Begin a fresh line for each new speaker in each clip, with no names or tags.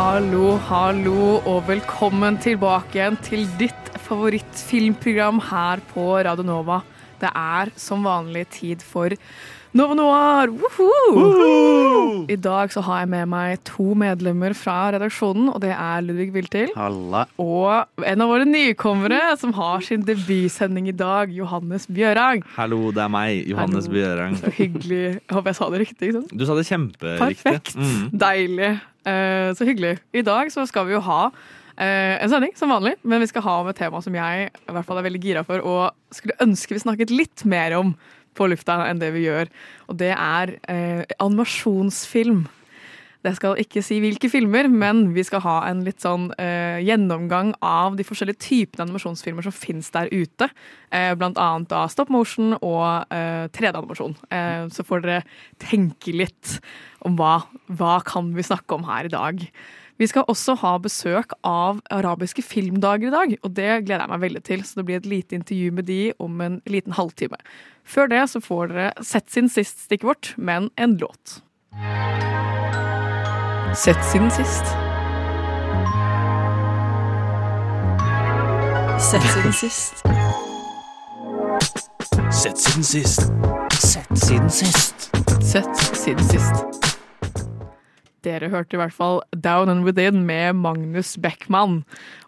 Hallo, hallo, og velkommen tilbake igjen til ditt favorittfilmprogram her på Radio Nova. Det er som vanlig tid for Nova Noir! Woohoo! I dag så har jeg med meg to medlemmer fra redaksjonen, og det er Ludvig Wiltil
Halla.
og en av våre nykommere som har sin debutsending i dag, Johannes Bjørang.
Hallo, det er meg, Johannes
Hallo.
Bjørang.
Så hyggelig. Jeg håper jeg sa det riktig. sant?
Du sa det kjemperiktig.
Perfekt.
Mm.
Deilig. Eh, så hyggelig. I dag så skal vi jo ha eh, en sending som vanlig, men vi skal ha om et tema som jeg i hvert fall er veldig gira for, og skulle ønske vi snakket litt mer om på lufta enn det vi gjør. Og det er eh, animasjonsfilm. Jeg skal ikke si hvilke filmer, men vi skal ha en litt sånn eh, gjennomgang av de forskjellige typene animasjonsfilmer som finnes der ute. Eh, blant annet da stop motion og eh, 3D-animasjon. Eh, så får dere tenke litt om hva, hva kan vi snakke om her i dag. Vi skal også ha besøk av arabiske filmdager i dag, og det gleder jeg meg veldig til. Så det blir et lite intervju med de om en liten halvtime. Før det så får dere sett sin sist stikket vårt, men en låt. Sett siden sist.
Sett siden sist.
Sett siden sist.
Sett siden sist.
Sett siden sist. Dere hørte i hvert fall Down and Within med Magnus Beckmann.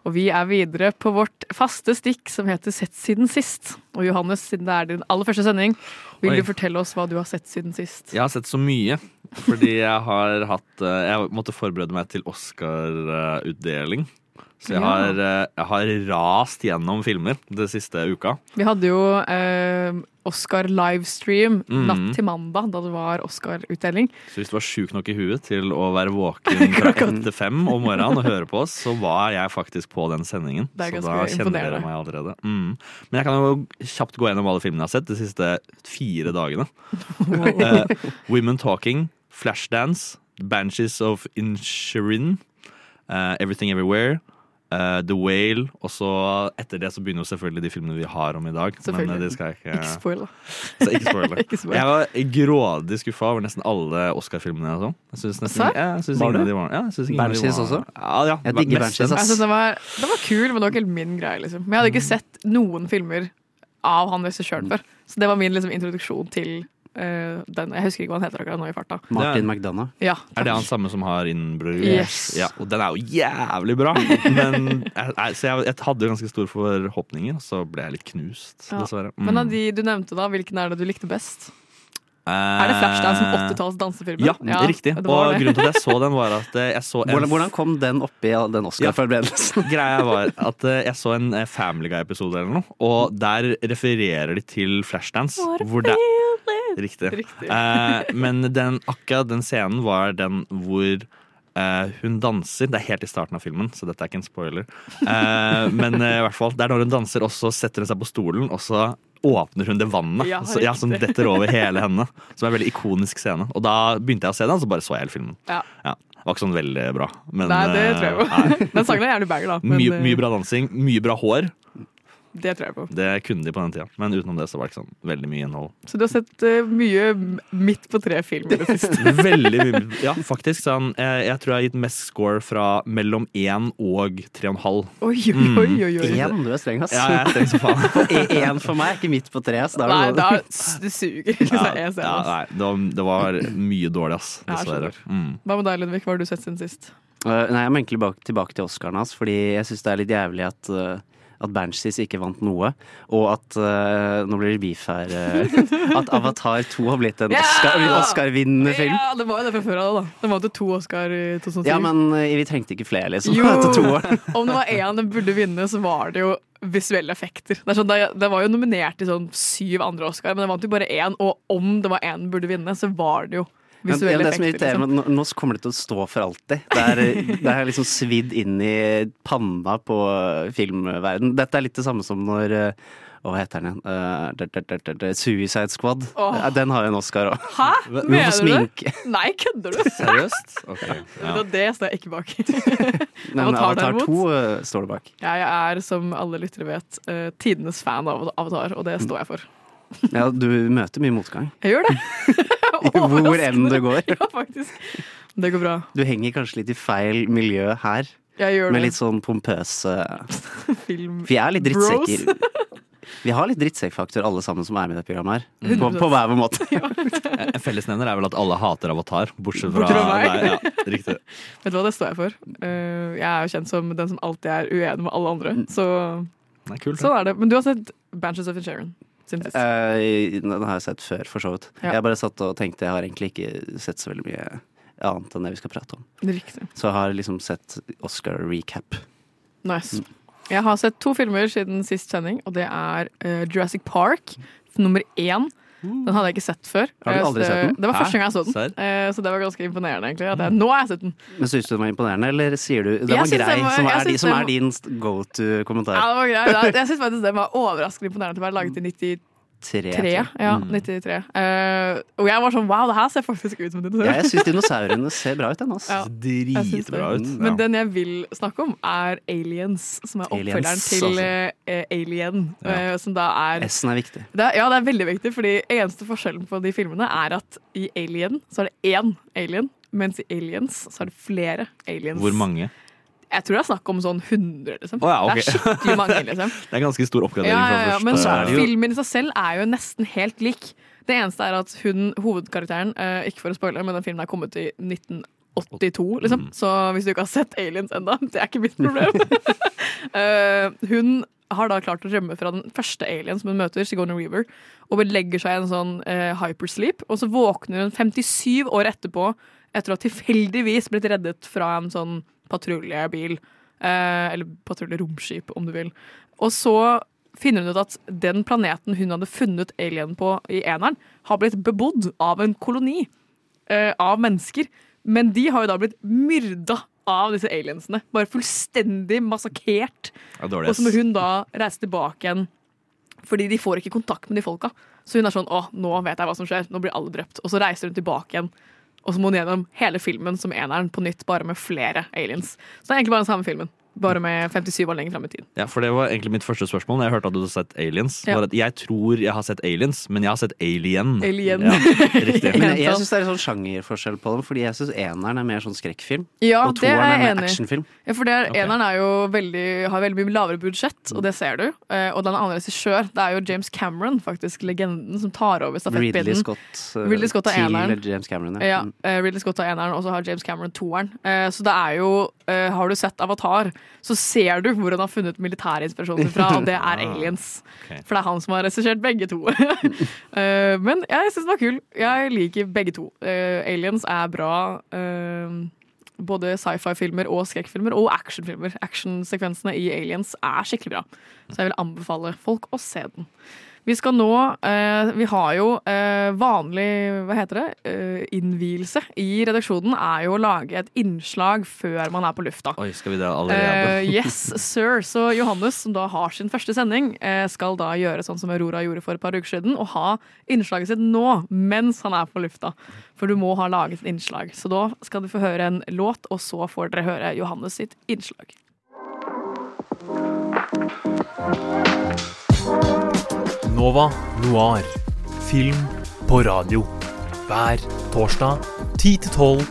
Og vi er videre på vårt faste stikk som heter Sett siden sist. Og Johannes, siden det er din aller første sending, vil
Oi.
du fortelle oss hva du har sett siden sist?
Jeg har sett så mye, fordi jeg har hatt eh, Jeg måtte forberede meg til Oscar-utdeling. Så jeg har, eh, jeg har rast gjennom filmer det siste uka.
Vi hadde jo eh, Oscar livestream
mm.
natt til mandag, da det var Oscar-utdeling.
Så hvis du var sjuk nok i huet til å være våken fra ett til fem om morgenen og høre på oss, så var jeg faktisk på den sendingen. Så da kjenner dere meg allerede. Mm. Men jeg kan jo kjapt gå gjennom alle filmene jeg har sett de siste fire dagene. Eh, Women Talking, Flashdance, Banshees of Inisherin, uh, Everything Everywhere. Eh, The Whale, og så etter det så begynner jo selvfølgelig de filmene vi har om i dag. Men eh, det skal jeg ikke
Ikke spoil, da.
så ikke spoil det.
Ikke spoil.
Jeg var grådig skuffa over nesten alle Oscar-filmene jeg så. Jeg synes nesten,
Serr?
ja, jeg synes
Var
ingen
du?
var, ja, jeg synes
Banshees
var-
også?
Ja, ja.
Jeg digger Banshees,
Altså, den var, den var kul, men det var ikke helt min greie. liksom. Men jeg hadde ikke sett noen filmer av han regissøren før. Så det var min liksom, introduksjon til den. Jeg husker ikke hva han heter akkurat nå i farta.
Martin McDonough.
Ja,
Er det han samme som har innbrød?
Yes.
Ja, og den er jo jævlig bra! Men jeg, jeg, så jeg, jeg hadde ganske store forhåpninger, og så ble jeg litt knust,
Ja.
dessverre.
Men av
Mm.
de du nevnte, da, hvilken er det du likte best?
Eh,
Er det Flashdance som 80-talls dansefilm?
Ja, riktig.
det var
Og
det.
grunnen til at jeg så den, var at eh, jeg så en
Hvordan, hvordan kom den oppi den Oscar-forberedelsen?
Greia var at eh, jeg så en eh, Family Guy-episode eller noe, og der refererer de til Flashdance. Hvor det, riktig.
Riktig.
Eh, men den, akkurat den scenen var den hvor eh, hun danser. Det er helt i starten av filmen, så dette er ikke en spoiler. Eh, men eh, i hvert fall, det er når hun danser, og så setter hun seg på stolen, og så åpner hun det vannet
Ja,
så, ja, som detter over hele henne. Som er en veldig ikonisk scene. Og da begynte jeg å se den, og så bare så jeg hele filmen.
Ja.
Ja, det var ikke sånn veldig bra. Men,
Nei, det
eh,
tror jeg jo. Den sangen er gjerne banger, da. Men
Mye,
eh,
mye bra dansing, mye bra hår.
Det tror jeg på.
Det kunne de på den tida. Men utenom det så var det ikke sånn veldig mye innhold.
Så du har sett uh, mye midt på tre-film i det siste?
Veldig mye. Ja, faktisk. Sånn, jeg, jeg tror jeg har gitt mest score fra mellom én og tre og en halv.
Oi, oi, oi, oi. Mm.
Én, du er streng, ass.
Ja, jeg er streng som faen.
Én for meg, ikke midt på tre. Så da
Nei,
er det
da, du suger.
Ja,
det er en
ja, nei, det, var, det var mye dårlig, ass. Dessverre. Mm.
Hva med deg, Ludvig? Hva har du sett siden sist?
Uh, Nei, jeg må egentlig tilbake til Oscaren hans, fordi jeg syns det er litt jævlig at uh, at Banshees ikke vant noe, og at uh, Nå blir det beef her. uh, at Avatar 2 har blitt en
Ja!
Oscar- Oscar-vinnende film.
Ja, det var jo det fra før av, da. Den vant jo to Oscar i 2007.
Ja, men uh, vi trengte ikke flere, liksom.
Jo. Om det var én den burde vinne, så var det jo visuelle effekter. Det er sånn, det, det var jo nominert til sånn syv andre Oscar, men den vant jo bare én. Og om det var én den burde vinne, så var det jo
Men, ja,
visuelle
det som irriterer
Liksom.
meg, nå, nå kommer det til å stå for alltid. Det er, det er liksom svidd inn i panna på filmverden. Dette er litt det samme som når eh, Hva heter den igjen? Det- det- det- det- det- Suicide Squad.
Oh.
Ja, Den har jo en Oscar òg.
Hæ?
Du
Mener du det?
sminke.
Nei, kødder du?
Seriøst? Ok. Ja.
Det, det står jeg ikke bak.
Men
Avatar,
Avatar 2 eh, står det bak.
Jeg er, som alle lyttere vet, tidenes fan av Avatar, og det står jeg for.
Ja, du møter mye motgang.
Jeg gjør det.
Hvor enn du går.
Ja, faktisk. Det går bra.
Du henger kanskje litt i feil miljø her,
Jeg gjør
med litt sånn pompøse
film.
For jeg er litt
Bros.
drittsekker. Vi har litt drittsekkfaktor alle sammen som er med i dette programmet her. På, på hver vår måte.
En fellesnevner er vel at alle hater Avatar, bortsett fra,
Bortsett fra meg.
Nei, Ja, riktig.
Vet du hva, det står jeg for. Eh, jeg er jo kjent som den som alltid er uenig med alle andre. Så
Nei, kult.
sånn er det. Men du har sett Banches of Sharon sist.
Eh, Den har jeg sett før, for så vidt.
Ja.
Jeg bare satt og tenkte jeg har egentlig ikke sett så veldig mye annet enn det vi skal prate om.
Riktig.
Så jeg har liksom sett Oscar recap.
Nice. Jeg har sett to filmer siden sist sending, og det er uh, Jurassic Park nummer én. Den hadde jeg ikke sett før.
Har du aldri sett den?
Det var første gang jeg så den.
Serr?
Eh, så det var ganske imponerende, egentlig. At jeg, nå har jeg sett den.
Men Syns du den var imponerende, eller sier du Den var grei,
den var-
som, er,
de,
som
den
er din go to-kommentar?
Ja, det var grei. Jeg syns faktisk den var overraskende imponerende til å være laget i 93.
Tre. jeg.
Ja,
Mm.
93. Uh, og jeg var sånn wow, det her ser faktisk ut som en dinosaur.
Ja, jeg syns dinosaurene ser bra ut, den. Altså.
Ja.
Dritbra ut. Ja.
Men den jeg vil snakke om, er Aliens, som er oppfølgeren
Aliens,
til eh, Alien.
Ja.
Uh, som da er,
S-en er viktig.
det er Ja, det er veldig viktig, fordi eneste forskjellen på de filmene er at i Alien så er det én alien, mens i Aliens så er det flere aliens.
Hvor mange?
Jeg tror det er snakk om sånn 100, liksom.
Oh, ja, okay.
Det er skikkelig mange, liksom.
Det er ganske stor oppgradering
Ja, ja, ja, men
så jo-
filmen i seg selv er jo nesten helt lik. Det eneste er at hun, hovedkarakteren, uh, ikke for å spoile, men den filmen er kommet i 1982, liksom. Så hvis du ikke har sett Aliens enda, det er ikke mitt problem. uh, hun har da klart å rømme fra den første alien som hun møter, Sigourney Weaver, og legger seg i en sånn uh, hypersleep, og så våkner hun 57 år etterpå etter å ha tilfeldigvis blitt reddet fra en sånn patruljebil. Eh, eller patruljeromskip, om du vil. Og så finner hun ut at den planeten hun hadde funnet alien på i eneren, har blitt bebodd av en koloni eh, av mennesker. Men de har jo da blitt myrda av disse aliensene. Bare fullstendig massakrert. Og så må hun da reise tilbake igjen, fordi de får ikke kontakt med de folka. Så hun er sånn å, nå vet jeg hva som skjer, nå blir alle drept. Og så reiser hun tilbake igjen. Og så må hun gjennom hele filmen som eneren på nytt, bare med flere aliens. Så det er egentlig bare den samme filmen. Bare med 57 år lenger fram i tid.
Ja, for Det var egentlig mitt første spørsmål når jeg hørte at du hadde sett Aliens.
Ja.
Var at jeg tror jeg har sett Aliens, men jeg har sett Alien.
Alien.
Ja, riktig.
Men jeg, syns det er en sånn sjangerforskjell på dem, fordi jeg syns eneren er mer sånn skrekkfilm,
Ja,
og
er
toeren er
jeg
mer actionfilm.
Ja, for det er,
okay.
Eneren er jo veldig, har veldig mye lavere budsjett, og det ser du. Eh, og den andre regissør. Det er jo James Cameron, faktisk legenden, som tar over
Ridley. Scott, eh,
Ridley Scott er eneren.
James Cameron.
Ja,
Mm.
eh, Ridley Scott har eneren, og så har James Cameron toeren. Eh, så det er jo Har du sett Avatar, så ser du hvor han har funnet militærinspirasjonen fra, og det er aliens.
Okay.
For det er han som har regissert begge to. uh, men jeg syns den var kul. Jeg liker begge to. Uh, aliens er bra. Uh, både sci-fi-filmer og skrekkfilmer, og actionfilmer. Actionsekvensene i Aliens er skikkelig bra. Så jeg vil anbefale folk å se den. Vi skal nå eh, Vi har jo eh, vanlig hva heter det, eh, innvielse i redaksjonen er jo å lage et innslag før man er på lufta.
Oi, skal vi det allerede?
Eh, yes, sir. Så Johannes, som da har sin første sending, skal da gjøre sånn som Aurora gjorde for et par uker siden, og ha innslaget sitt nå, mens han er på lufta. For du må ha laget et innslag. Så da skal du få høre en låt, og så får dere høre Johannes sitt innslag.
Nova Noir. Film på radio. Hver torsdag 10 til 12,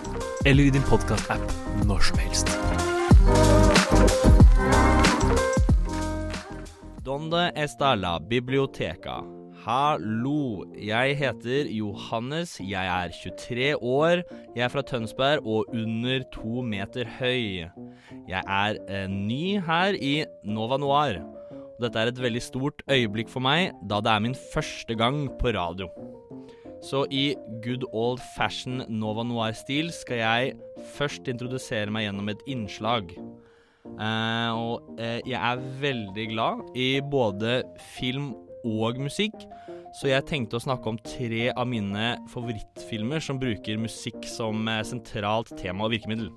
eller i din podkast-app når som helst.
Donde Estala la biblioteca? Hallo, jeg heter Johannes, jeg er 23 år, jeg er fra Tønsberg og under to meter høy. Jeg er eh, ny her i Nova Noir. Dette er et veldig stort øyeblikk for meg, da det er min første gang på radio. Så i good old fashion Nova Noir-stil skal jeg først introdusere meg gjennom et innslag. Eh, og eh, jeg er veldig glad i både film og musikk, Så jeg tenkte å snakke om tre av mine favorittfilmer som bruker musikk som eh, sentralt tema og virkemiddel.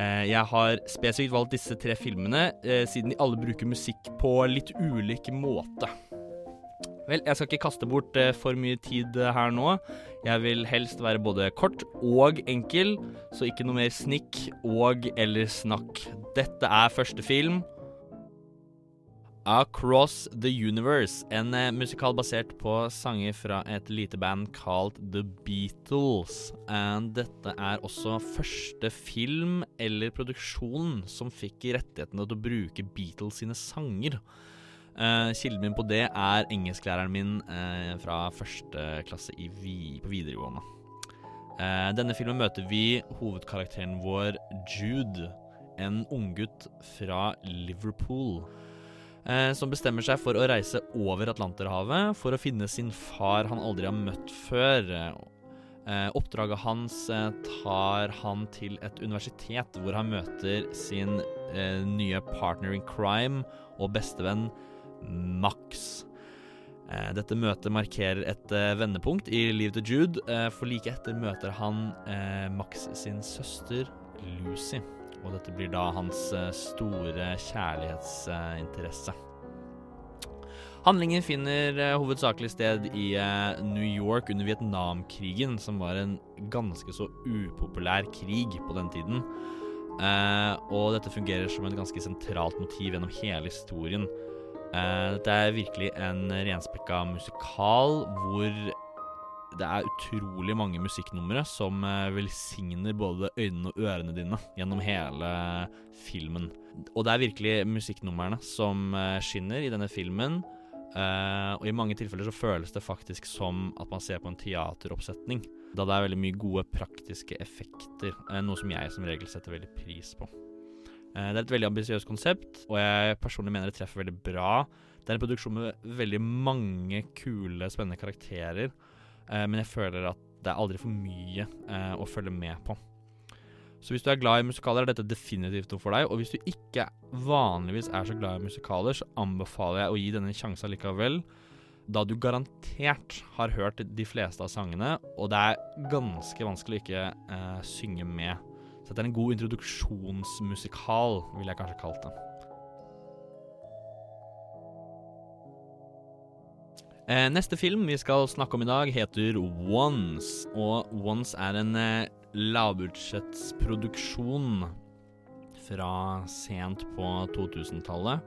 Eh, Jeg har spesifikt valgt disse tre filmene eh, siden de alle bruker musikk på litt ulik måte. Vel, jeg skal ikke kaste bort eh, for mye tid her nå. Jeg vil helst være både kort og enkel, så ikke noe mer snikk og eller snakk. Dette er første film. Across the Universe, en eh, musikal basert på sanger fra et lite band kalt The Beatles. And dette er også første film eller produksjon som fikk rettighetene til å bruke Beatles sine sanger. Eh, kilden min på det er engelsklæreren min eh, fra første klasse vi, på videregående. Eh, denne filmen møter vi hovedkarakteren vår Jude, en unggutt fra Liverpool. Eh, som bestemmer seg for å reise over Atlanterhavet for å finne sin far han aldri har møtt før. Eh, oppdraget hans eh, tar han til et universitet hvor han møter sin nye partner in crime og bestevenn Max. Dette møtet markerer et vendepunkt i livet til Jude, for like etter møter han Max sin søster Lucy. Og dette blir da hans eh, store kjærlighetsinteresse. Handlingen finner eh, hovedsakelig sted i eh, New York under Vietnamkrigen, som var en ganske så upopulær krig på den tiden. Og dette fungerer som et ganske sentralt motiv gjennom hele historien. Dette er virkelig en renspekka musikal hvor det er utrolig mange musikknumre som eh, velsigner både øynene og ørene dine gjennom hele filmen. Og det er virkelig musikknumrene som eh, skinner i denne filmen. Eh, og i mange tilfeller så føles det faktisk som at man ser på en teateroppsetning. Da det er veldig mye gode praktiske effekter, noe som jeg som regel setter veldig pris på. Det er et veldig ambisiøst konsept, og jeg personlig mener det treffer veldig bra. Det er en produksjon med veldig mange kule, spennende karakterer, men jeg føler at det er aldri for mye eh, å følge med på. Så hvis du er glad i musikaler, er dette definitivt noe for deg. Og hvis du ikke vanligvis er så glad i musikaler, så anbefaler jeg å gi denne en sjanse likevel. Da du garantert har hørt de fleste av sangene, og det er ganske vanskelig å ikke eh, synge med. Så dette er en god introduksjonsmusikal, vil jeg kanskje kalt det. Neste film vi skal snakke om i dag, heter Once. Og Once er en eh, lavbudsjettsproduksjon fra sent på 2000-tallet.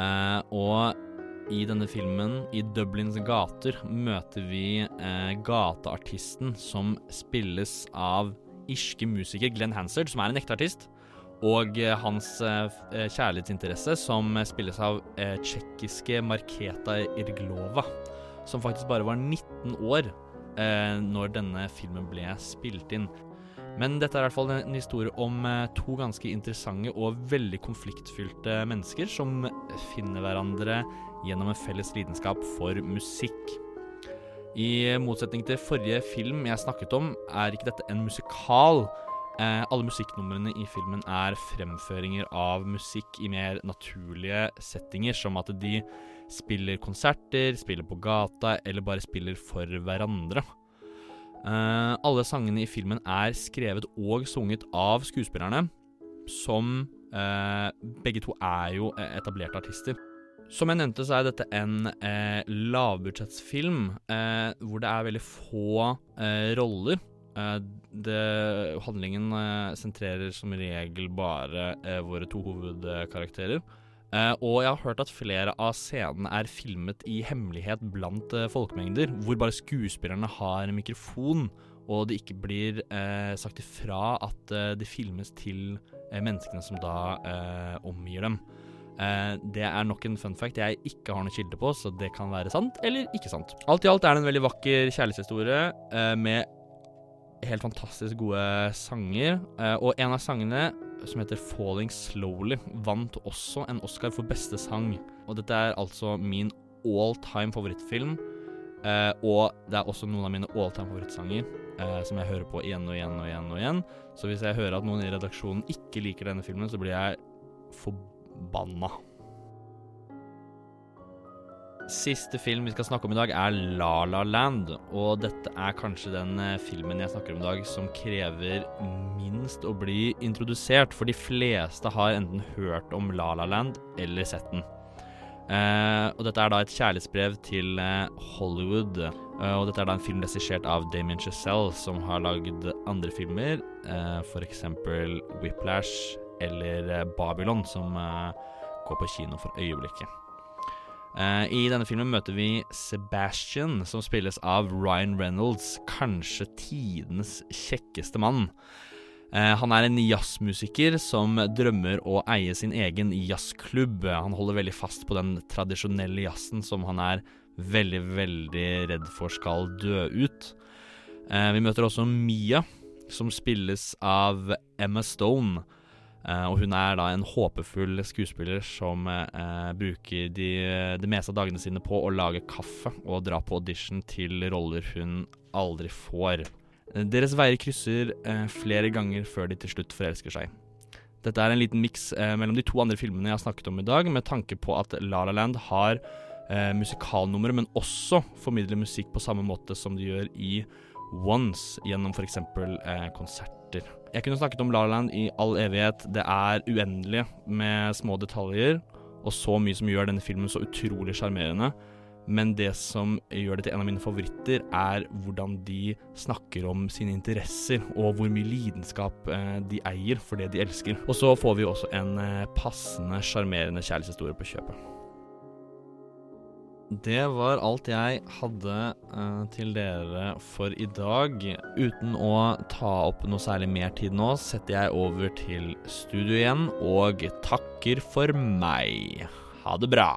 Eh, og i denne filmen, i Dublins gater, møter vi eh, gateartisten som spilles av irske musiker Glenn Hansard, som er en ekte artist. Og eh, hans eh, eh, kjærlighetsinteresse, som spilles av tsjekkiske Marketa Irglova. Som faktisk bare var 19 år når denne filmen ble spilt inn. Men dette er i hvert fall en historie om to ganske interessante og veldig konfliktfylte mennesker som finner hverandre gjennom en felles lidenskap for musikk. I motsetning til forrige film jeg snakket om, er ikke dette en musikal. Eh, alle musikknumrene i filmen er fremføringer av musikk i mer naturlige settinger, som at de spiller konserter, spiller på gata eller bare spiller for hverandre. Eh, alle sangene i filmen er skrevet og sunget av skuespillerne, som eh, begge to er jo eh, etablerte artister. Som jeg nevnte, så er dette en eh, lavbudsjettsfilm eh, hvor det er veldig få roller. Eh, det, handlingen eh, sentrerer som regel bare eh, våre to hovedkarakterer. Og jeg har hørt at flere av scenene er filmet i hemmelighet blant folkemengder, hvor bare skuespillerne har en mikrofon, og det ikke blir sagt ifra at det filmes til menneskene som da omgir dem. Eh, det er nok en fun fact jeg ikke har noen kilde på, så det kan være sant eller ikke sant. Alt i alt er det en veldig vakker kjærlighetshistorie eh, med helt fantastisk gode sanger. Eh, og en av sangene, som heter 'Falling Slowly', vant også en Oscar for beste sang. Og dette er altså min all time favorittfilm. Eh, og det er også noen av mine all time favorittsanger eh, som jeg hører på igjen og igjen og igjen. og igjen Så hvis jeg hører at noen i redaksjonen ikke liker denne filmen, så blir jeg forbanna. Siste film vi skal snakke om i dag, er La La Land. Og dette er kanskje den eh, filmen jeg snakker om i dag som krever minst å bli introdusert, for de fleste har enten hørt om La La Land eller sett den. Eh, og dette er da et kjærlighetsbrev til eh, Hollywood. Eh, og dette er da en film regissert av Damien Chazelle, som har lagd andre filmer, eh, f.eks. Whiplash eller eh, Babylon, som eh, går på kino for øyeblikket. Eh, I denne filmen møter vi Sebastian, som spilles av Ryan Reynolds, kanskje tidenes kjekkeste mann. Eh, han er en jazzmusiker som drømmer å eie sin egen jazzklubb. Han holder veldig fast på den tradisjonelle jazzen som han er veldig, veldig redd for skal dø ut. Eh, vi møter også Mia, som spilles av Emma Stone. Eh, og hun er da en håpefull skuespiller som eh, bruker de, det meste av dagene sine på å lage kaffe og dra på audition til roller hun aldri får. Eh, Deres veier krysser flere ganger før de til slutt forelsker seg. Dette er en liten miks mellom de to andre filmene jeg har snakket om i dag, med tanke på at La La Land har eh, musikalnummer, men også formidler musikk på samme måte som de gjør i Once, gjennom f.eks. Eh, konserter. Jeg kunne snakket om La La Land i all evighet. Det er uendelig med små detaljer, og så mye som gjør denne filmen så utrolig sjarmerende. Men det som gjør det til en av mine favoritter, er hvordan de snakker om sine interesser, og hvor mye lidenskap eh, de eier for det de elsker. Og så får vi også en eh, passende sjarmerende kjærlighetshistorie på kjøpet. Det var alt jeg hadde uh, til dere for i dag. Uten å ta opp noe særlig mer tid nå, setter jeg over til studio igjen og takker for meg. Ha det bra.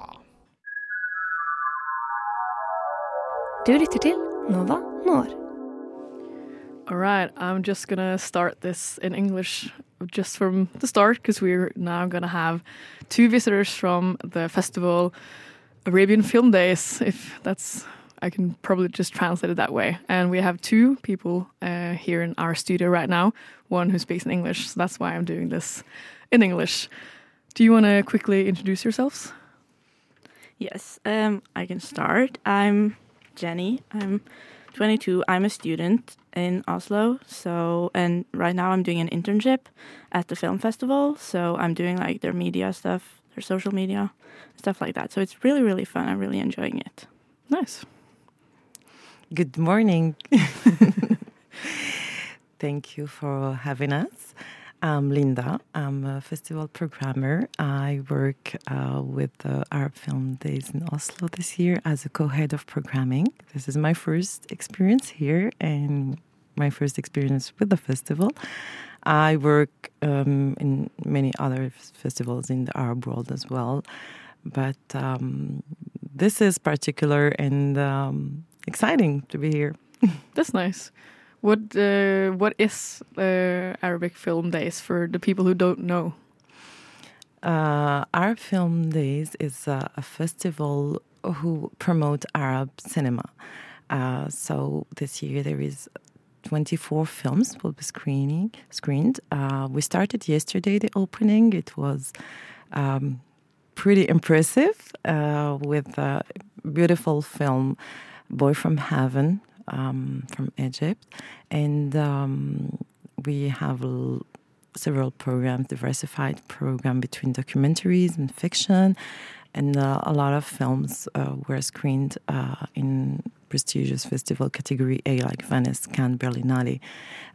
Du lytter til Nova Når.
All right, I'm just gonna start this in English just from the start because we're now gonna have two visitors from the festival Arabian Film Days, if that's I can probably just translate it that way. And we have two people uh, here in our studio right now, one who speaks in English, so that's why I'm doing this in English. Do you want to quickly introduce yourselves?
Yes, um, I can start. I'm Jenny. I'm 22. I'm a student in Oslo. So, and right now I'm doing an internship at the film festival. So I'm doing like their media stuff, their social media, stuff like that. So it's really, really fun. I'm really enjoying it.
Nice.
Good morning. Thank you for having us. I'm Linda. I'm a festival programmer. I work uh, with the Arab Film Days in Oslo this year as a co head of programming. This is my first experience here and my first experience with the festival. I work um, in many other festivals in the Arab world as well, but um, this is particular and um, exciting to be here.
That's nice. What uh, what is uh, Arabic Film Days for the people who don't know?
Uh, Arab Film Days is a, a festival who promote Arab cinema. Uh, so this year there is 24 films will be screening screened. Uh, we started yesterday the opening. It was um, pretty impressive uh, with a beautiful film, Boy from Heaven um, from Egypt, and um, we have several programs, diversified program between documentaries and fiction, and uh, a lot of films uh, were screened uh, in prestigious festival category A, like Venice, Cannes, Berlinale,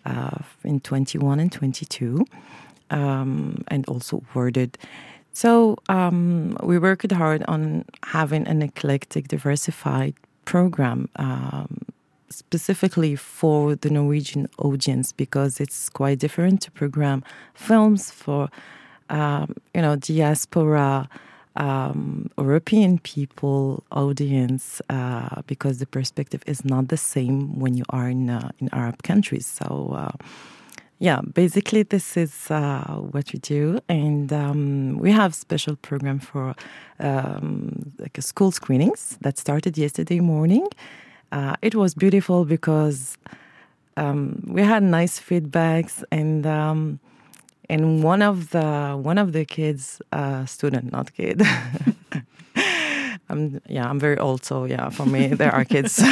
uh, in 21 and 22, um, and also awarded. So um, we worked hard on having an eclectic, diversified program. Um, specifically for the Norwegian audience because it's quite different to program films for um, you know diaspora um, European people audience uh, because the perspective is not the same when you are in uh, in Arab countries. So. Uh, yeah, basically this is uh, what we do, and um, we have special program for um, like a school screenings that started yesterday morning. Uh, it was beautiful because um, we had nice feedbacks, and um, and one of the one of the kids, uh, student, not kid, I'm yeah, I'm very old, so yeah, for me there are kids.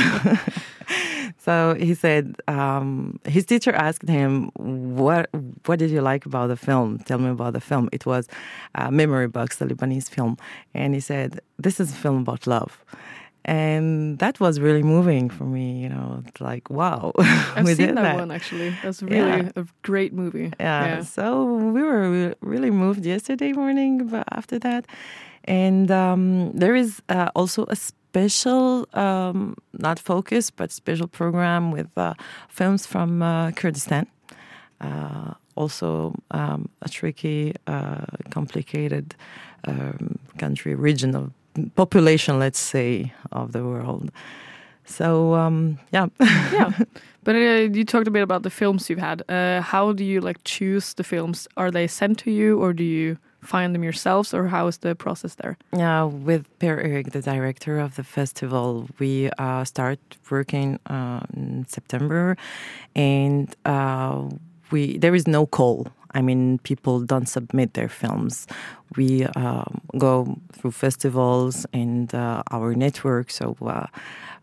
so he said um, his teacher asked him, "What what did you like about the film? Tell me about the film." It was uh, Memory Box, the Lebanese film, and he said, "This is a film about love." And that was really moving for me, you know. It's like, wow,
I've seen
did
that, one actually. That's really
Yeah.
a great movie.
yeah. So we were really moved yesterday morning but after that. And um, there is uh, also a special, um, not focus, but special program with uh, films from uh, Kurdistan. Uh, also um, a tricky, uh, complicated um, country, region of population, let's say, of the world. So um, yeah,
yeah. But uh, you talked a bit about the films you've had. Uh, how do you like choose the films? Are they sent to you, or do you find them yourselves, or how is the process there?
Yeah, with Per Erik, the director of the festival, we uh, start working uh, in September, and uh, we there is no call. I mean, people don't submit their films. We um, go through festivals and uh, our network. So uh,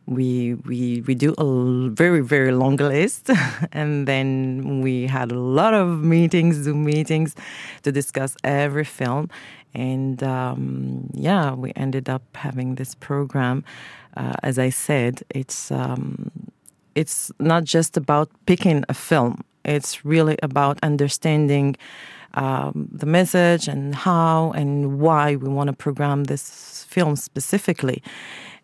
we we we do a very very long list, and then we had a lot of meetings, Zoom meetings, to discuss every film. And um, yeah, we ended up having this program. Uh, as I said, it's um, it's not just about picking a film. It's really about understanding um, the message and how and why we want to program this film specifically.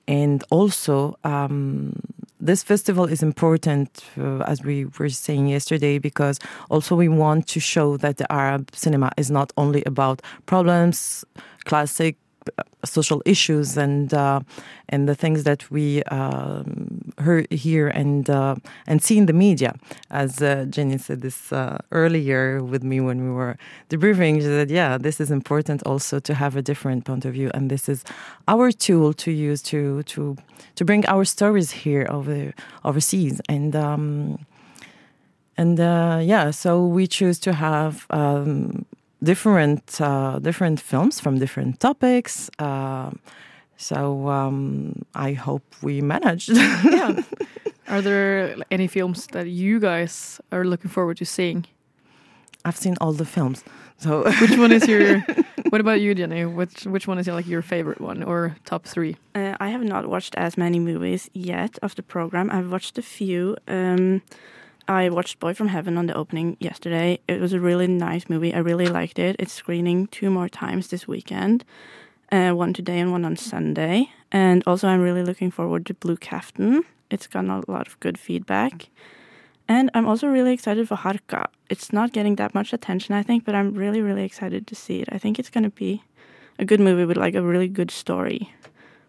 And also, um, this festival is important, uh, as we were saying yesterday, because also we want to show that the Arab cinema is not only about problems, classic social issues, and uh, and the things that we um, hear, hear and uh, and see in the media. As uh, Jenny said this uh, earlier with me when we were debriefing, she said, "Yeah, this is important also to have a different point of view, and this is our tool to use to to to bring our stories here over overseas." And um, and uh, yeah, so we choose to have um, different uh, different films from different topics. Um so um, I hope we managed.
yeah. Are there any films that you guys are looking forward to seeing?
I've seen all the films. So
which one is your? What about you, Jenny? Which which one is your, like your favorite one or top three?
Uh, I have not watched as many movies yet of the program. I've watched a few. Um, I watched Boy from Heaven on the opening yesterday. It was a really nice movie. I really liked it. It's screening two more times this weekend. Uh, one today and one on Sunday. And also, I'm really looking forward to Blue Captain. It's gotten a lot of good feedback. And I'm also really excited for Harka. It's not getting that much attention, I think, but I'm really, really excited to see it. I think it's going to be a good movie with like a really good story,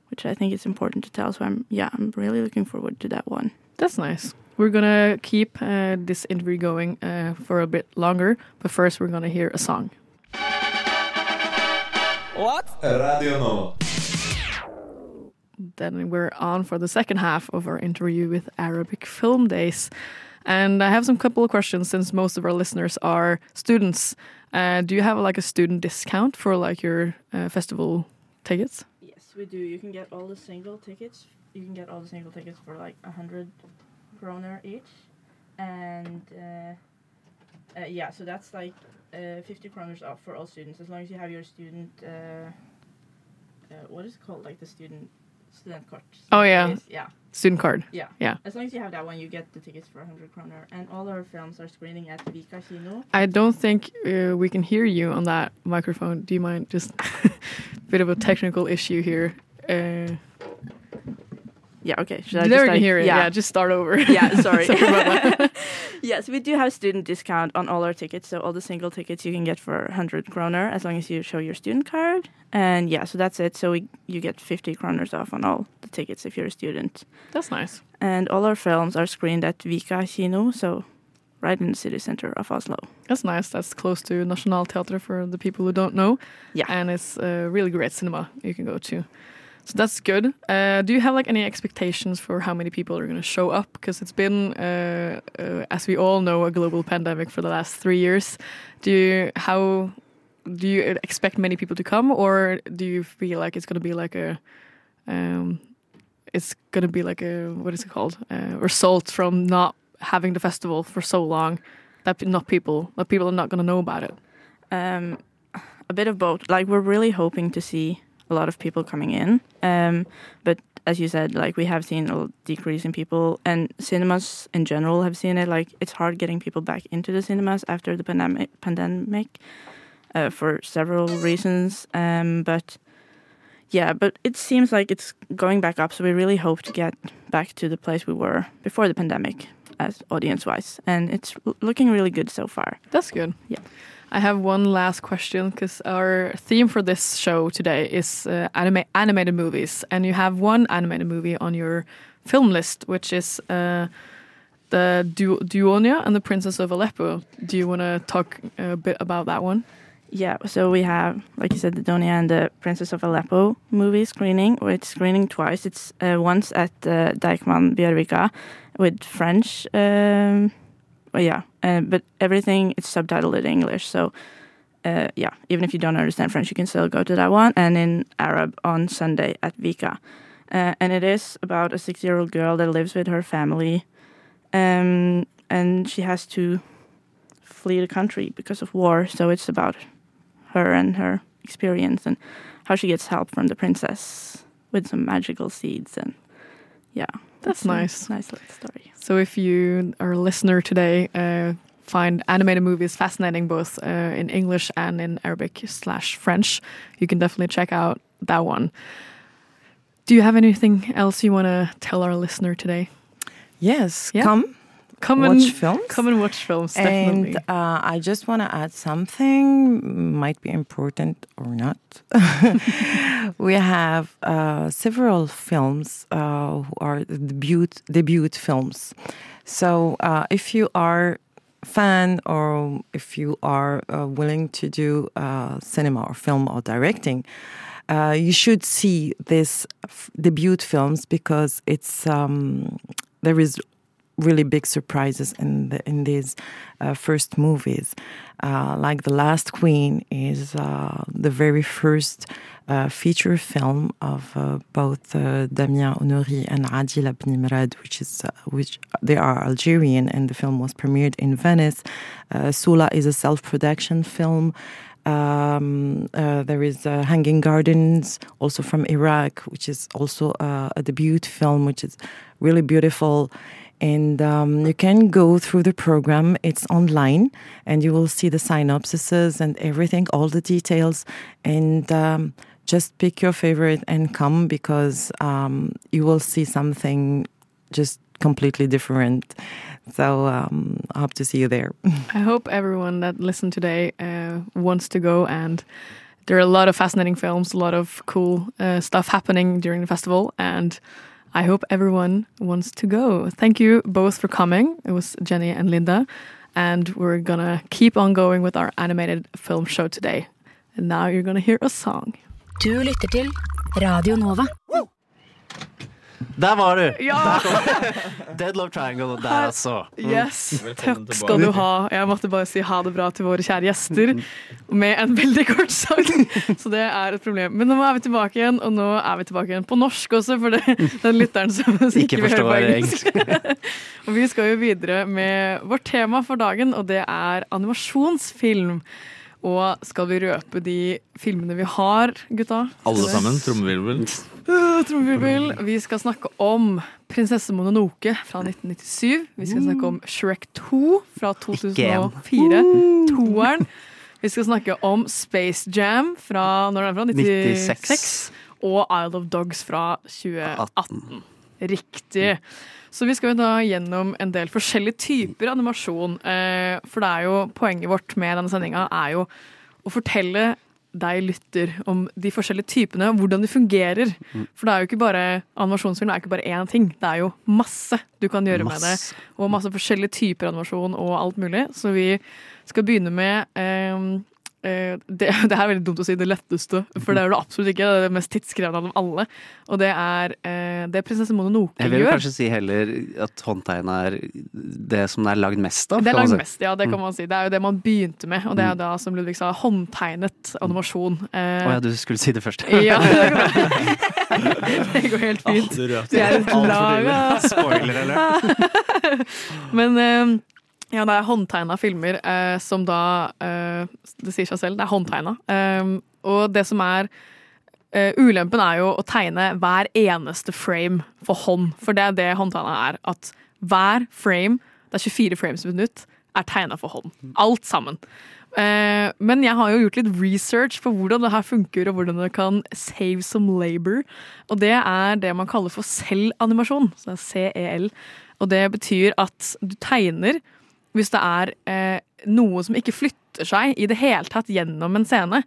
which I think is important to tell. So I'm, yeah, I'm really looking forward to that one.
That's nice. We're gonna keep uh, this interview going uh, for a bit longer, but first we're gonna hear a song.
What? Radio Nova.
Then we're on for the second half of our interview with Arabic Film Days. And I have some couple of questions since most of our listeners are students. Uh, do you have like a student discount for like your uh, festival tickets?
Yes, we do. You can get all the single tickets. You can get all the single tickets for like a hundred kroner each, and uh, uh, yeah, so that's like uh, fifty kroners off for all students as long as you have your student. Uh, uh, what is it called? Like the student student card.
Oh yeah,
Yes, yeah.
student card.
Yeah.
yeah.
As long as you have that one, you get the tickets for 100 kroner. And all our films are screening at Vika Kino.
I don't think uh, we can hear you on that microphone. Do you mind? Just a bit of a technical issue here. Uh,
Yeah, okay. Should I just,
we can
like-
hear it. Yeah. just start over.
Yeah, sorry.
Sorry
yes, we do have student discount on all our tickets. So all the single tickets you can get for 100 kroner as long as you show your student card. And yeah, so that's it. So we, you get 50 kroners off on all the tickets if you're a student.
That's nice.
And all our films are screened at Vika Kino, so right in the city center of Oslo.
That's nice. That's close to Nationaltheatret for the people who don't know.
Yeah.
And it's a really great cinema you can go to. So that's good. Uh, do you have like any expectations for how many people are going to show up? Because it's been, uh, uh, as we all know, a global pandemic for the last three years. Do you how do you expect many people to come, or do you feel like it's going to be like a um, it's gonna be like a what is it called? Uh, result from not having the festival for so long that not people that people are not gonna know about it.
Um, a bit of both. Like we're really hoping to see a lot of people coming in. Um, but as you said, like we have seen a decrease in people, and cinemas in general have seen it. Like it's hard getting people back into the cinemas after the pandemic. Pandemic, uh, for several reasons. Um, but yeah, but it seems like it's going back up. So we really hope to get back to the place we were before the pandemic, as audience-wise, and it's looking really good so far.
That's good.
Yeah.
I have one last question because our theme for this show today is uh, anima- animated movies, and you have one animated movie on your film list, which is uh, the du- Duonia and the Princess of Aleppo. Do you want to talk a bit about that one?
Yeah, so we have, like you said, the Donia and the Princess of Aleppo movie screening, it's screening twice. It's uh, once at uh, Dijkman Bjørvika with French, um, yeah, uh, but everything it's subtitled in English. So, uh, yeah, even if you don't understand French, you can still go to that one. And in Arab on Sunday at Vika. Uh, and it is about a six year old girl that lives with her family. Um, and she has to flee the country because of war. So it's about her and her experience and how she gets help from the princess with some magical seeds and yeah
That's
a
nice.
nice little story
So if you are a listener today, uh, find animated movies fascinating both uh, in English and in Arabic slash French, you can definitely check out that one. Do you have anything else you want to tell our listener today?
Yes,
Yeah.
come.
Come and watch
films.
Come and watch films. Definitely.
And uh, I just want to add something, might be important or not. we have uh, several films uh, who are debut, debut films. So uh, if you are fan or if you are uh, willing to do uh, cinema or film or directing, uh, you should see this f- debut films because it's um, there is really big surprises in the, in these uh, first movies. Uh, like The Last Queen is uh, the very first uh, feature film of uh, both uh, Damien Honoré and Adil Abnimrad, which is which they are Algerian, and the film was premiered in Venice. Sula is a self-production film. Um, uh, there is uh, Hanging Gardens, also from Iraq, which is also uh, a debut film, which is really beautiful. And um, you can go through the program. It's online, and you will see the synopsises and everything, all the details. And um, just pick your favorite and come because um, you will see something just completely different. So um, I hope to see you there.
I hope everyone that listened today uh, wants to go and there are a lot of fascinating films, a lot of cool uh, stuff happening during the festival, and I hope everyone wants to go. Thank you both for coming. It was Jenny and Linda, and we're gonna keep on going with our animated film show today. And now you're gonna hear a song.
Du lytter til Radio Nova.
Der var du!
Ja!
Dead Love Triangle der, altså. Mm.
Yes, takk skal du ha. Jeg måtte bare si ha det bra til våre kjære gjester med en veldig kort sang. Så det er et problem. Men nå er vi tilbake igjen, og nå er vi tilbake igjen på norsk også, for det, den lytteren som ikke,
Ikke
vil høre på engelsk. og vi skal jo videre med vårt tema for dagen, og det er animasjonsfilm. Og skal vi røpe de filmene vi har, gutta?
Alle sammen. Trommevirvel.
Trommevirvel. Vi skal snakke om Prinsesse Mononoke fra 1997. Vi skal snakke om Shrek 2 fra 2004. Toeren. Vi skal snakke om Space Jam fra når er det fra? 96.
96.
Og Isle of Dogs fra 2018. Riktig. Så vi skal jo da gjennom en del forskjellige typer animasjon. Eh, for det er jo poenget vårt med denne sendinga er jo å fortelle deg lytter om de forskjellige typene, hvordan de fungerer. For det er jo ikke bare animasjonsfilm, det er ikke bare én ting. Det er jo masse du kan gjøre med det. Og masse forskjellige typer animasjon og alt mulig. Så vi skal begynne med eh, det, det er veldig dumt å si det letteste, for det er det absolutt ikke. Det er det mest tidskrevende av dem alle. Og det er eh, det prinsesse Mononoke
Jeg vil
gjør.
kanskje si heller at håndtegnet er det som det er lagd mest av.
Det er lagd
si.
mest, ja, det kan man si. Det er jo det man begynte med, og det er da, som Ludvig sa, håndtegnet animasjon. Eh,
oh, ja, du skulle si det først.
ja, det det går helt fint.
Du røpte
Vi er
litt
lag
tidlig.
Spoiler eller?
Men eh, ja, det er håndtegna filmer eh, som da eh, Det sier seg selv, det er håndtegna. Eh, og det som er eh, Ulempen er jo å tegne hver eneste frame for hånd. For det er det håndtegna er. At hver frame, det er 24 frames per minutt, er tegna for hånd. Alt sammen. Eh, men jeg har jo gjort litt research på hvordan det her funker, og hvordan det kan save some labor. Og det er det man kaller for selvanimasjon. Så det er CEL. Og det betyr at du tegner hvis det er eh, noe som ikke flytter seg i det hele tatt gjennom en scene,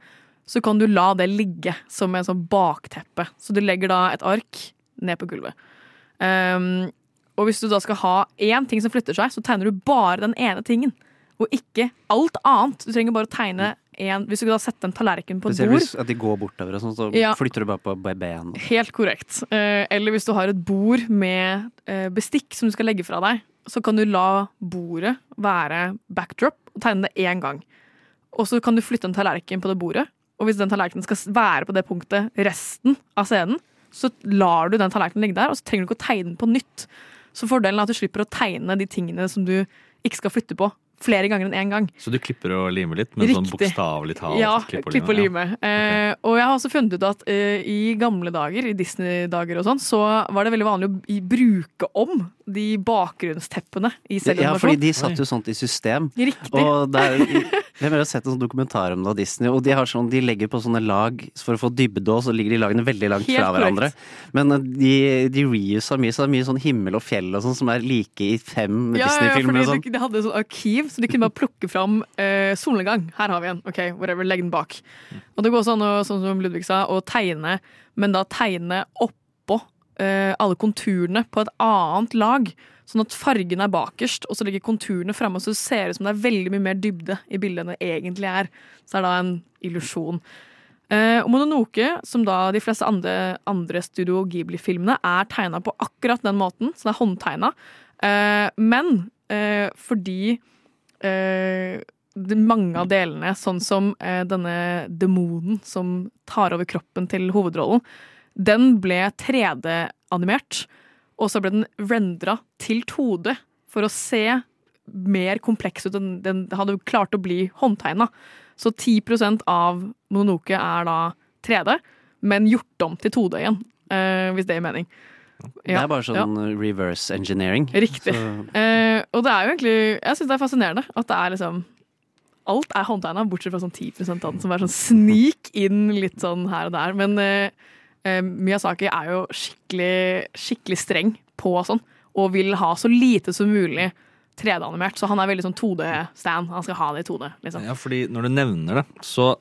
så kan du la det ligge som en sånn bakteppe. Så du legger da et ark ned på gulvet. Um, og hvis du da skal ha én ting som flytter seg, så tegner du bare den ene tingen. Og ikke alt annet. Du trenger bare å tegne en Hvis du da setter en tallerken på et bord
hvis at de går bortover og sånn, så
Ja.
flytter du bare på ben.
Helt korrekt. Eh, eller hvis du har et bord med eh, bestikk som du skal legge fra deg, så kan du la bordet være backdrop og tegne det én gang. Og så kan du flytte en tallerken på det bordet, og hvis den tallerkenen skal være på det punktet resten av scenen, så lar du den tallerkenen ligge der, og så trenger du ikke å tegne den på nytt. Så fordelen er at du slipper å tegne de tingene som du ikke skal flytte på, flere ganger enn én gang.
Så du klipper og limer litt, men sånn
Riktig.
bokstavelig talt?
Ja,
klipp
klipp og lime. Eh, og jeg har også funnet ut at eh, i gamle dager, i Disney-dager og sånn, så var det veldig vanlig å bruke om de bakgrunnsteppene i
Ja, fordi de satte jo sånt i system.
Riktig.
Og det hvem har sett en sånn dokumentar om det av Disney, og de, har sånn, de legger på sånne lag for å få dybde, og så ligger de lagene veldig langt fra hverandre. Men eh, de, de reuser mye, så det er mye sånn himmel og fjell og sånn som er like i fem
Ja,
Disney-filmer Ja,
fordi
sånn.
de, de hadde sånn arkiv, så de kunne bare plukke fram eh, solnedgang. Her har vi en. Ok, whatever, legg den bak. Og det går sånn, og, sånn som Ludvig sa, å tegne, men da tegne oppå eh, alle konturene på et annet lag. Sånn at fargen er bakerst, og så ligger konturene framme, så det ser ut som det er veldig mye mer dybde i bildet enn det egentlig er. Så det er da en illusjon. Eh, Mononoke, som da de fleste andre, andre Studio Ghibli-filmene, er tegna på akkurat den måten, så det er håndtegna. Eh, men eh, fordi eh, det, mange av delene, sånn som eh, denne demonen som tar over kroppen til hovedrollen, den ble 3D-animert, og så ble den rendra til 2D for å se mer kompleks ut enn den hadde klart å bli håndtegna. Så 10% av Mononoke er da 3D, men gjort om til 2D igjen, eh, hvis det gir mening.
Det er bare sånn reverse engineering.
Riktig. Eh, og det er jo egentlig Jeg syns det er fascinerende at det er liksom Alt er håndtegna, bortsett fra sånn 10% av den som er sånn snik inn litt sånn her og der. Men eh, eh, Miyazaki er jo skikkelig, skikkelig streng på sånn, og vil ha så lite som mulig 3D-animert. Så han er veldig sånn 2D-stand. Han skal ha det i 2D, liksom.
Ja, fordi når du nevner det, så,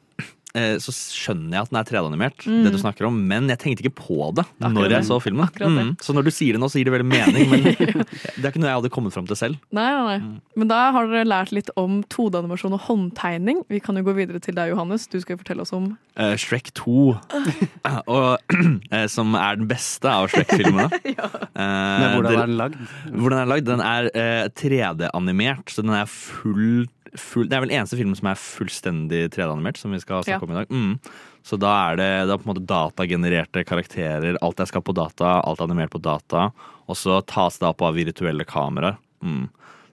så skjønner jeg at den er 3D-animert,
Mm.
det du snakker om, men jeg tenkte ikke på det
Akkurat
når jeg så filmen.
Det.
Mm. Så når du sier det nå, så gir det veldig mening, men det er ikke noe jeg hadde kommet fram til selv.
Nei, nei, nei. Men da har dere lært litt om 2D-animasjon og håndtegning. Vi kan jo gå videre til deg, Johannes. Du skal jo fortelle oss om
uh, Shrek 2, og, uh, som er den beste av Shrek-filmene. ja.
Men hvordan er den lagd?
Hvordan er den lagd? Den er eh, 3D-animert, så den er full, full Det er vel eneste film som er fullstendig 3D-animert, som vi skal snakke
Ja.
om i dag. Mm. Så da er det, det er på en måte datagenererte karakterer. Alt er skapt på data, alt er animert på data. Og så tas det opp av virtuelle kameraer. Mm.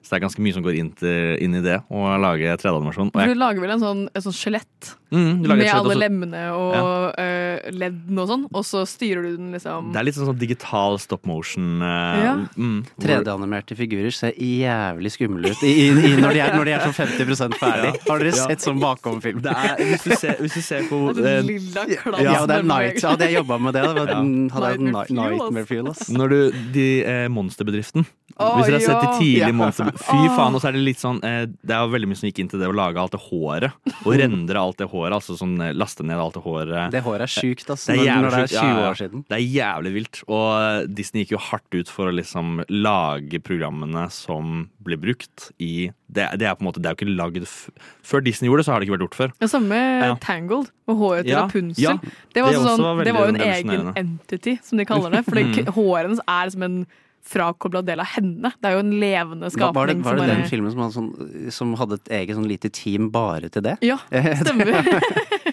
Så det er ganske mye som går inn, til, inn i det, å lage 3D-animasjon. Og
For
jeg-
du lager vel en sånn, et sånt skjelett
Mm, du lager et
med
skjelett
alle
også.
lemmene og eh, leddene og sånn, og så styrer du den liksom
Det er litt sånn, sånn digital stop motion. Uh,
Ja.
mm,
3D-animerte figurer ser jævlig skumle ut i, i, når, de er, når de er sånn 50% ferdig. Har dere
Ja.
sett sånn bakomfilm?
Hvis, du ser, hvis du ser på
Det sånn lilla klass
Ja, det er night. Hadde jeg jobba med det, det
Ja.
hadde jeg
Nightmare ass.
Når du, de eh, Monsterbedriften
oh,
Hvis dere har sett de
ja.
tidlige
Ja.
Fy faen, og så er det litt sånn eh, Det er jo veldig mye som gikk inn til det å lage alt det håret. Og rendre alt det håret. Altså sånn eh, laste ned alt det håret.
Det håret er sjukt, altså.
Det er
Når,
jævlig
når det er 20 år siden. ja.
Det er jævlig vilt. Og Disney gikk jo hardt ut for å liksom lage programmene som ble brukt i Det, det er på en måte Det er jo ikke lagd Før Disney gjorde det, så har det ikke vært gjort før.
Ja, samme
Ja.
Tangled og håret til
Ja,
Rapunzel.
ja.
det, var
Det
sånn,
var
det var jo en egen entity, som de kaller det. For
Mm.
håret er som en frakobla del av henne. Det er jo en levende
skapning. var det, var det
som
den filmen som hadde, sånn, som hadde et eget sånn lite team bare til det?
Ja, stemmer.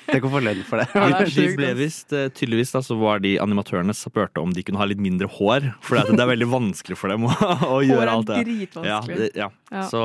Tenk å få lønn for det.
De, de ble visst, eh, tydeligvis da, så var de animatørene spurte om de kunne ha litt mindre hår. For det er veldig vanskelig for dem å, å gjøre alt det.
dritvanskelig.
Ja, det, ja.
Ja.
Så,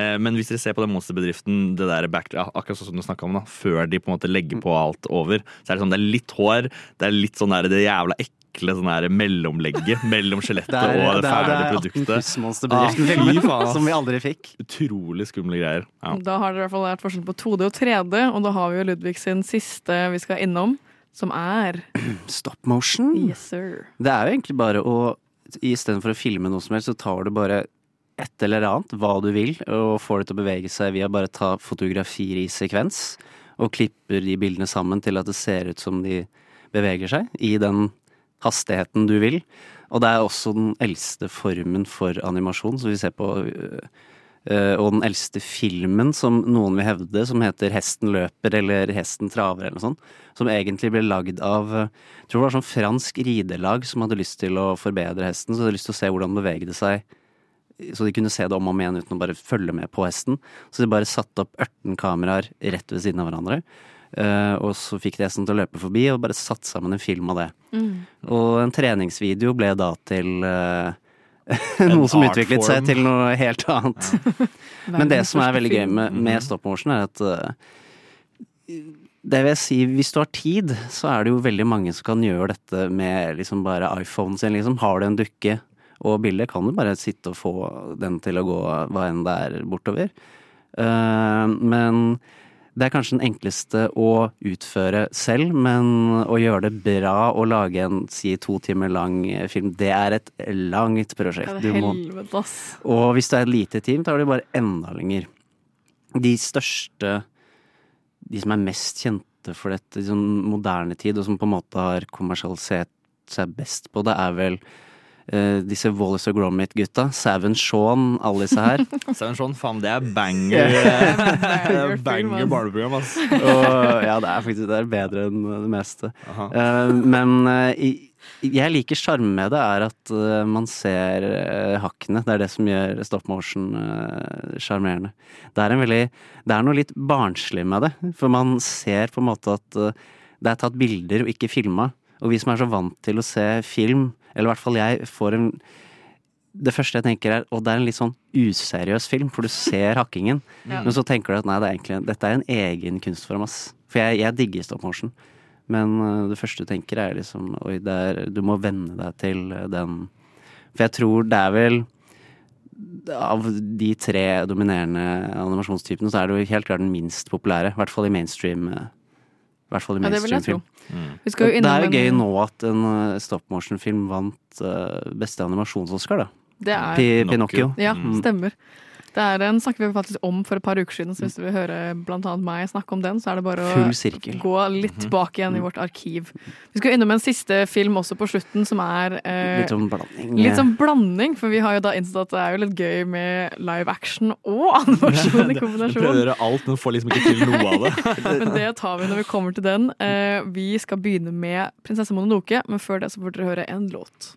eh, men hvis dere ser på den monsterbedriften, det der back, ja, akkurat sånn som du snakka om, da, før de på en måte legger på alt over, så er det sånn det er litt hår, det er litt sånn der, det jævla ekle sånn her mellomlegget mellom skjelettet
er-
og det
det er- det
ferdige
er 18
produktet. Ah,
filmen,
faen,
som vi aldri fikk.
Utrolig skumle greier. Ja.
Da har dere i hvert fall lært forskjell på 2D og 3D, og da har vi jo Ludvig sin siste vi skal innom, som er
Stop motion?
Yes, sir.
Det er jo egentlig bare å Istedenfor å filme noe som helst, så tar du bare et eller annet, hva du vil, og får det til å bevege seg via bare ta fotografier i sekvens. Og klipper de bildene sammen til at det ser ut som de beveger seg i den hastigheten du vil. Og det er også den eldste formen for animasjon, som vi ser på øh, og den eldste filmen som noen vil hevde, som heter 'Hesten løper' eller 'Hesten traver' eller noe sånt. Som egentlig ble lagd av Jeg tror det var sånn fransk ridelag som hadde lyst til å forbedre hesten. Så de hadde lyst til å se hvordan den bevegde seg. Så de kunne se det om og om igjen uten å bare følge med på hesten. Så de bare satte opp 18 kameraer rett ved siden av hverandre. Øh, og så fikk de hesten til å løpe forbi, og bare satte sammen en film av det.
Mm.
Og en treningsvideo ble da til
uh,
noe som
utviklet
utviklet seg til noe helt annet. Men det som er veldig gøy med, med stop motion, er at uh, det vil jeg si, hvis du har tid, så er det jo veldig mange som kan gjøre dette med liksom bare iPhonen sin, liksom. Har du en dukke og bilde, kan du bare sitte og få den til å gå hva enn det er bortover. Eh, men det er kanskje den enkleste å utføre selv, men å gjøre det bra og lage en si to timer lang film, det er et langt prosjekt. Du
det er
må-
helvete, ass.
og hvis det er et lite team, tar det bare enda lenger. De største De som er mest kjente for dette i sånn moderne tid, og som på en måte har kommersialisert seg best på det, er vel eh, disse Wallace og Gromit-gutta. Savin Shaun, alle disse her.
Seven Shaun, faen, det er banger. banger, banger barneprogram, ass.
og ja, det er faktisk det er bedre enn det meste. Eh, men eh, i- jeg liker sjarmen med det, er at uh, man ser uh, hakkene. Det er det som gjør stop motion sjarmerende. Uh, det er en veldig Det er noe litt barnslig med det. For man ser på en måte at eh, det er tatt bilder og ikke filma. Og vi som er så vant til å se film, eller i hvert fall jeg, får en det første jeg tenker er, og det er en litt sånn useriøs film, for du ser hakkingen.
Ja.
Men så tenker du at nei, det er egentlig, dette er en egen kunstform, ass. For jeg, jeg digger stop motion. Men øh, det første du tenker er liksom, oi, er, du må venne deg til den. For jeg tror det er vel, av de tre dominerende animasjonstypene, så er det jo helt klart den minst populære. I hvert fall i mainstream. I hvert fall i
det
mainstream-film.
Ja, Vi skal
det er jo gøy nå at en øh, stop motion-film vant øh, beste animasjons-Oscar, da.
Det er
Pi- Pinocchio.
Ja,
Mm.
stemmer. Det er en snakker vi faktisk om for et par uker siden, så hvis du vil høre annet meg snakke om den, så er det bare å gå litt tilbake igjen i vårt arkiv. Vi skal innom en siste film også på slutten, som er eh,
Litt om blanding.
Litt om blanding, for vi har jo da innsett at det er jo litt gøy med live action og animasjon i
kombinasjon. prøver å gjøre alt, men får liksom ikke til noe av det.
Men det tar vi når vi kommer til den. Eh, Vi skal begynne med 'Prinsesse Mononoke', men før det så får dere høre en låt.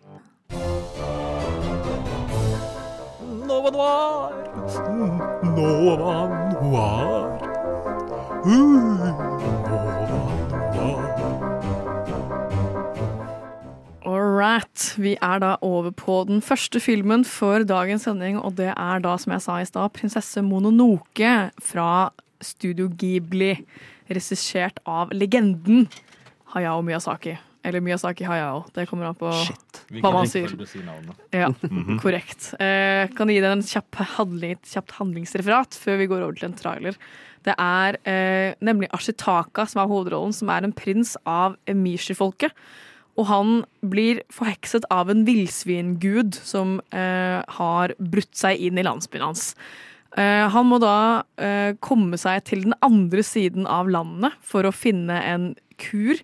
Nova Noir. Nova Noir. Uh,
All right. Vi er da over på den første filmen for dagens sending, og det er da, som jeg sa i stad, 'Prinsesse Mononoke' fra Studio Ghibli. Regissert av legenden Hayao Miyazaki. Eller Miyazaki Hayao. Det kommer an på hva man sier. Ja,
Mhm.
korrekt. Eh, kan gi deg en kjapp handling, et kjapt handlingsreferat før vi går over til en trailer. Det er eh, nemlig Ashitaka som er hovedrollen, som er en prins av Emishi-folket. Og han blir forhekset av en villsvingud som eh, har brutt seg inn i landsbyen hans. Eh, han må da eh, komme seg til den andre siden av landet for å finne en kur.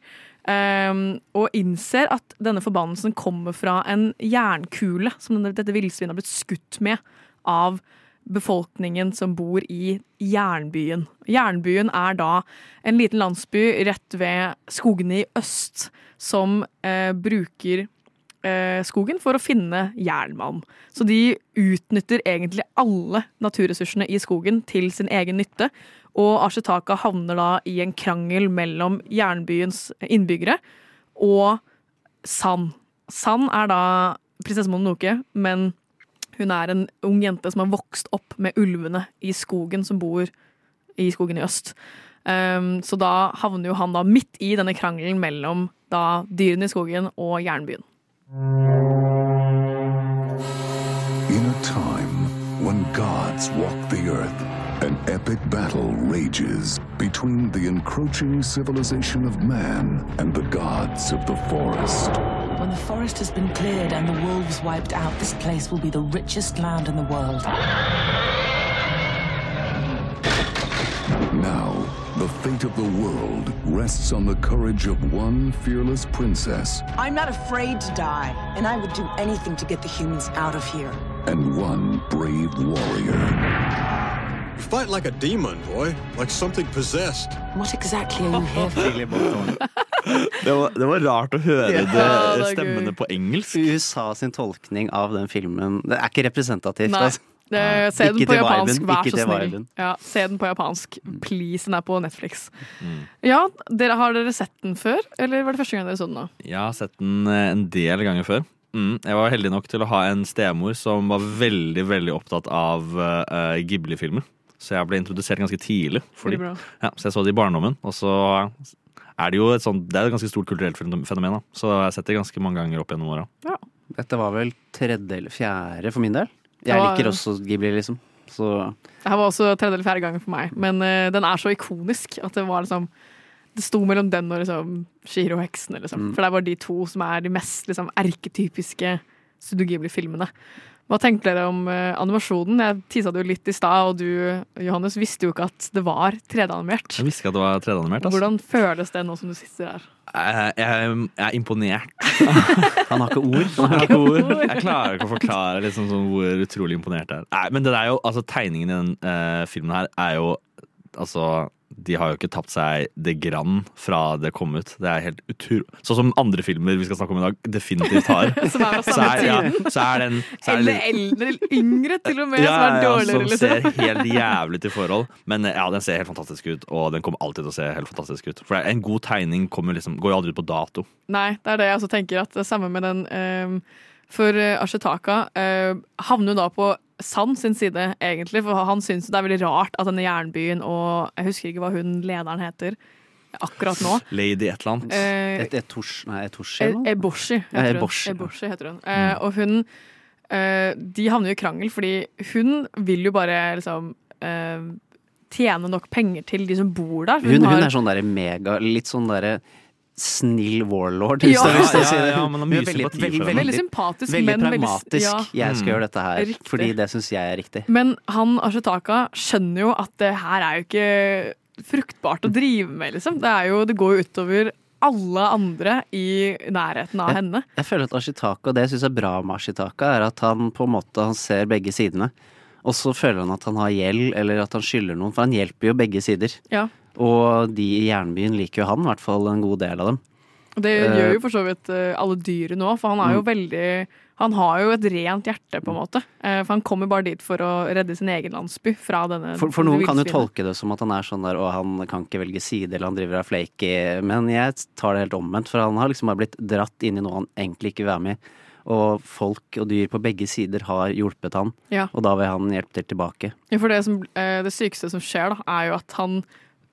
Eh, og innser at denne forbannelsen kommer fra en jernkule som dette villsvinet har blitt skutt med av befolkningen som bor i Jernbyen. Jernbyen er da en liten landsby rett ved skogene i øst som eh, bruker skogen for å finne jernmalm. Så de utnytter egentlig alle naturressursene i skogen til sin egen nytte. Og Ashitaka havner da i en krangel mellom jernbyens innbyggere og San. San er da prinsesse Mononoke, men hun er en ung jente som har vokst opp med ulvene i skogen, som bor i skogen i øst. Um, så da havner jo han da midt i denne krangelen mellom da dyrene i skogen og jernbyen.
In a time when gods walk the earth, an epic battle rages between the encroaching civilization of man and the gods of the forest.
When the forest has been cleared and the wolves wiped out, this place will be the richest land in the world.
Now, the fate of the world rests on the courage of one fearless princess
I'm not afraid to die, and I would do anything to get the humans out of here.
and one brave warrior.
You fight like a demon, boy. Like something possessed.
What exactly are you here for?
Det var, det var rart å høre
Ja,
det,
det
stemmene på engelsk.
USA sin tolkning av den filmen Det er ikke representativt.
Nei.
altså.
Eh, se den på japansk,
viben,
vær så snill. Ja, se den på japansk. Please, den er på Netflix. Ja, dere Har dere sett den før, eller var det første gang dere så den? da?
Jeg har sett den eh, en del ganger før. Mm, jeg var heldig nok til å ha en stemor som var veldig veldig opptatt av uh, Ghibli-filmer. Så jeg ble introdusert ganske tidlig. Fordi, ja, så jeg så det i barndommen. Og så er det jo et sånt Det er et ganske stort kulturelt fenomen. da. Så jeg har sett det ganske mange ganger opp gjennom åra.
Dette var vel tredje eller fjerde for min del. Jeg liker også Ghibli, liksom. Så
Det her var også tredje eller fjerde gangen for meg, men uh, den er så ikonisk at det var liksom Det sto mellom den og liksom Shiro-heksene, liksom.
Mm.
For det er bare de to som er de mest liksom, erketypiske Studio Ghibli-filmene. Hva tenker dere om eh, animasjonen? Jeg tisa det jo litt i stad, og du Johannes, visste jo ikke at det var 3D-animert.
Jeg visste ikke at det var 3D-animert. Altså.
Hvordan føles det nå som du sitter her?
Jeg, jeg, jeg er imponert.
Han har ikke ord.
Han har ikke ord. Jeg klarer ikke å forklare liksom, sånn, hvor utrolig imponert jeg er. Nei, men det er jo, altså, tegningen i den uh, filmen her er jo Altså, de har jo ikke tapt seg det grann fra det kom ut. Det er helt utro... Sånn som andre filmer vi skal snakke om i dag, definitivt har.
Som er fra samme
ja,
tiden.
er er
Eller eldre, eller yngre til og med,
ja,
som er
ja,
dårligere,
som
liksom.
ser helt jævlig til forhold. Men ja, den ser helt fantastisk ut, og den kommer alltid til å se helt fantastisk ut. For en god tegning liksom, går jo aldri ut på dato.
Nei, det er det jeg også tenker. At det samme med den um For uh, Ashitaka eh, havner jo da på San sin side, egentlig. For han syns det er veldig rart at denne jernbyen og Jeg husker ikke hva hun lederen heter akkurat nå.
Lady et eller annet.
Eh,
Et Etosh, nei, Etoshi
E- Eboshi heter hun.
Eboshi,
heter hun. Eh, og hun eh, De havner jo i krangel, fordi hun vil jo bare liksom eh, tjene nok penger til de som bor der.
Hun, hun
har-
er sånn derre mega Litt sånn derre snill warlord, hvis
Ja.
til å si det.
ja,
ja, er
mye veldig, for henne.
Veldig sympatisk,
veldig
men veldig-
pragmatisk.
ja.
Jeg skal
Mm.
gjøre dette her,
Riktig.
fordi det syns jeg er riktig.
Men han Ashitaka skjønner jo at det her er jo ikke fruktbart å drive med, liksom. Det, er jo, det går jo utover alle andre i nærheten av henne.
Jeg føler at Ashitaka, det jeg syns er bra med Ashitaka, er at han på en måte han ser begge sidene. Og så føler han at han har gjeld, eller at han skylder noen, for han hjelper jo begge sider.
Ja.
Og de i jernbyen liker jo han, i hvert fall en god del av dem.
Det
Eh,
gjør jo for så vidt eh, alle dyrene òg, for han er jo
Mm.
veldig Han har jo et rent hjerte, på en måte. Eh, For han kommer bare dit for å redde sin egen landsby fra denne
For, for noen kan jo tolke det som at han er sånn der, og han kan ikke velge side, eller han driver av flaky, men jeg tar det helt omvendt, for han har liksom bare blitt dratt inn i noe han egentlig ikke vil være med i. Og folk og dyr på begge sider har hjulpet han,
Ja.
og da vil han hjelpe til tilbake.
Ja, for det, som, eh, det sykeste som skjer, da, er jo at han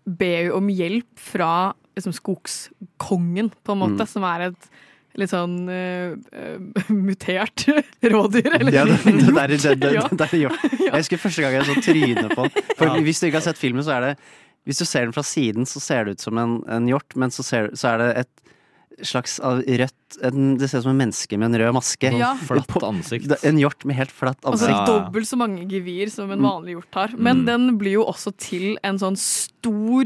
ber jo om hjelp fra liksom, skogskongen, på en måte,
Mm.
som er et litt sånn eh, mutert rådyr. Eller
Ja, det, det, der, det, det,
Ja.
det er. Jeg husker første gang jeg så trynet på den. For
Ja.
Hvis du ikke har sett filmen, så er det Hvis du ser den fra siden, så ser det ut som en, en hjort, men så, ser, så er det et slags av rødt en, Det ser ut som en menneske med en rød maske.
Ja.
Flatt ansikt.
En hjort med helt flatt ansikt.
Altså dobbelt så mange gevir som en
Mm.
vanlig hjort har. Men
Mm.
den blir jo også til en sånn stor,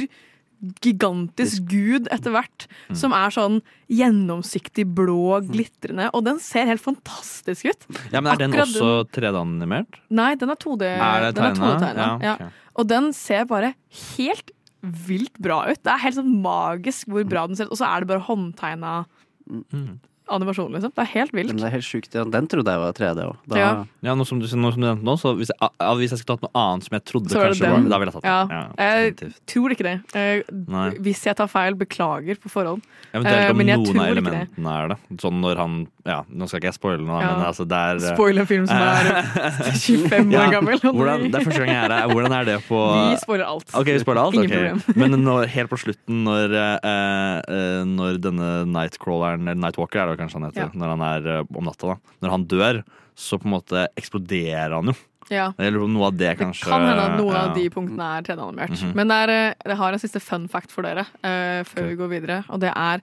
gigantisk gud etter hvert.
Mm.
Som er sånn gjennomsiktig, blå, glitrende. Og den ser helt fantastisk ut.
Ja, men Er den også 3D-animert?
Nei, den er 2D.
Er det
den er
tegnet?
2D-tegnet,
Ja, okay.
ja. Og den ser bare helt vilt bra ut. Det er helt sånn magisk hvor bra den ser ut. Og så er det bare håndtegna
Mm.
Animasjon, liksom. Det er helt vilt.
Men det er helt sjukt. Ja. Den trodde jeg var 3D òg.
Ja.
Ja, nå som du, nå som du nevnte nå, så hvis jeg, ja, hvis jeg skulle tatt noe annet som jeg trodde
Så
kanskje var Da ville jeg tatt
Ja.
den. Ja,
jeg tror ikke det. Eh, hvis jeg tar feil, beklager på forhånd.
Eventuelt
Eh,
om
men jeg
noen av
ikke det.
er det. Sånn når han Ja, nå skal ikke jeg spoile noe,
Ja.
men altså det er
Spoil en film som er 25 år gammel.
Hvordan, det er første gang jeg er her. Hvordan er det på
Vi spoiler alt.
Ok, vi spoiler alt?
Ingen
okay.
problem.
Men når, helt på slutten, når, uh, uh, når denne Nightcrawleren, eller Nightwalker er det kanskje han heter,
Ja.
når han er eh, om natta, da. Når han dør, så på en måte eksploderer han jo.
Ja.
Eller noe av det, kanskje.
Det Kan hende at noen
ja.
av de punktene er 3D-animert.
Mhm.
Men det er, eh, jeg har en siste fun fact for dere uh, før vi går videre. Og det er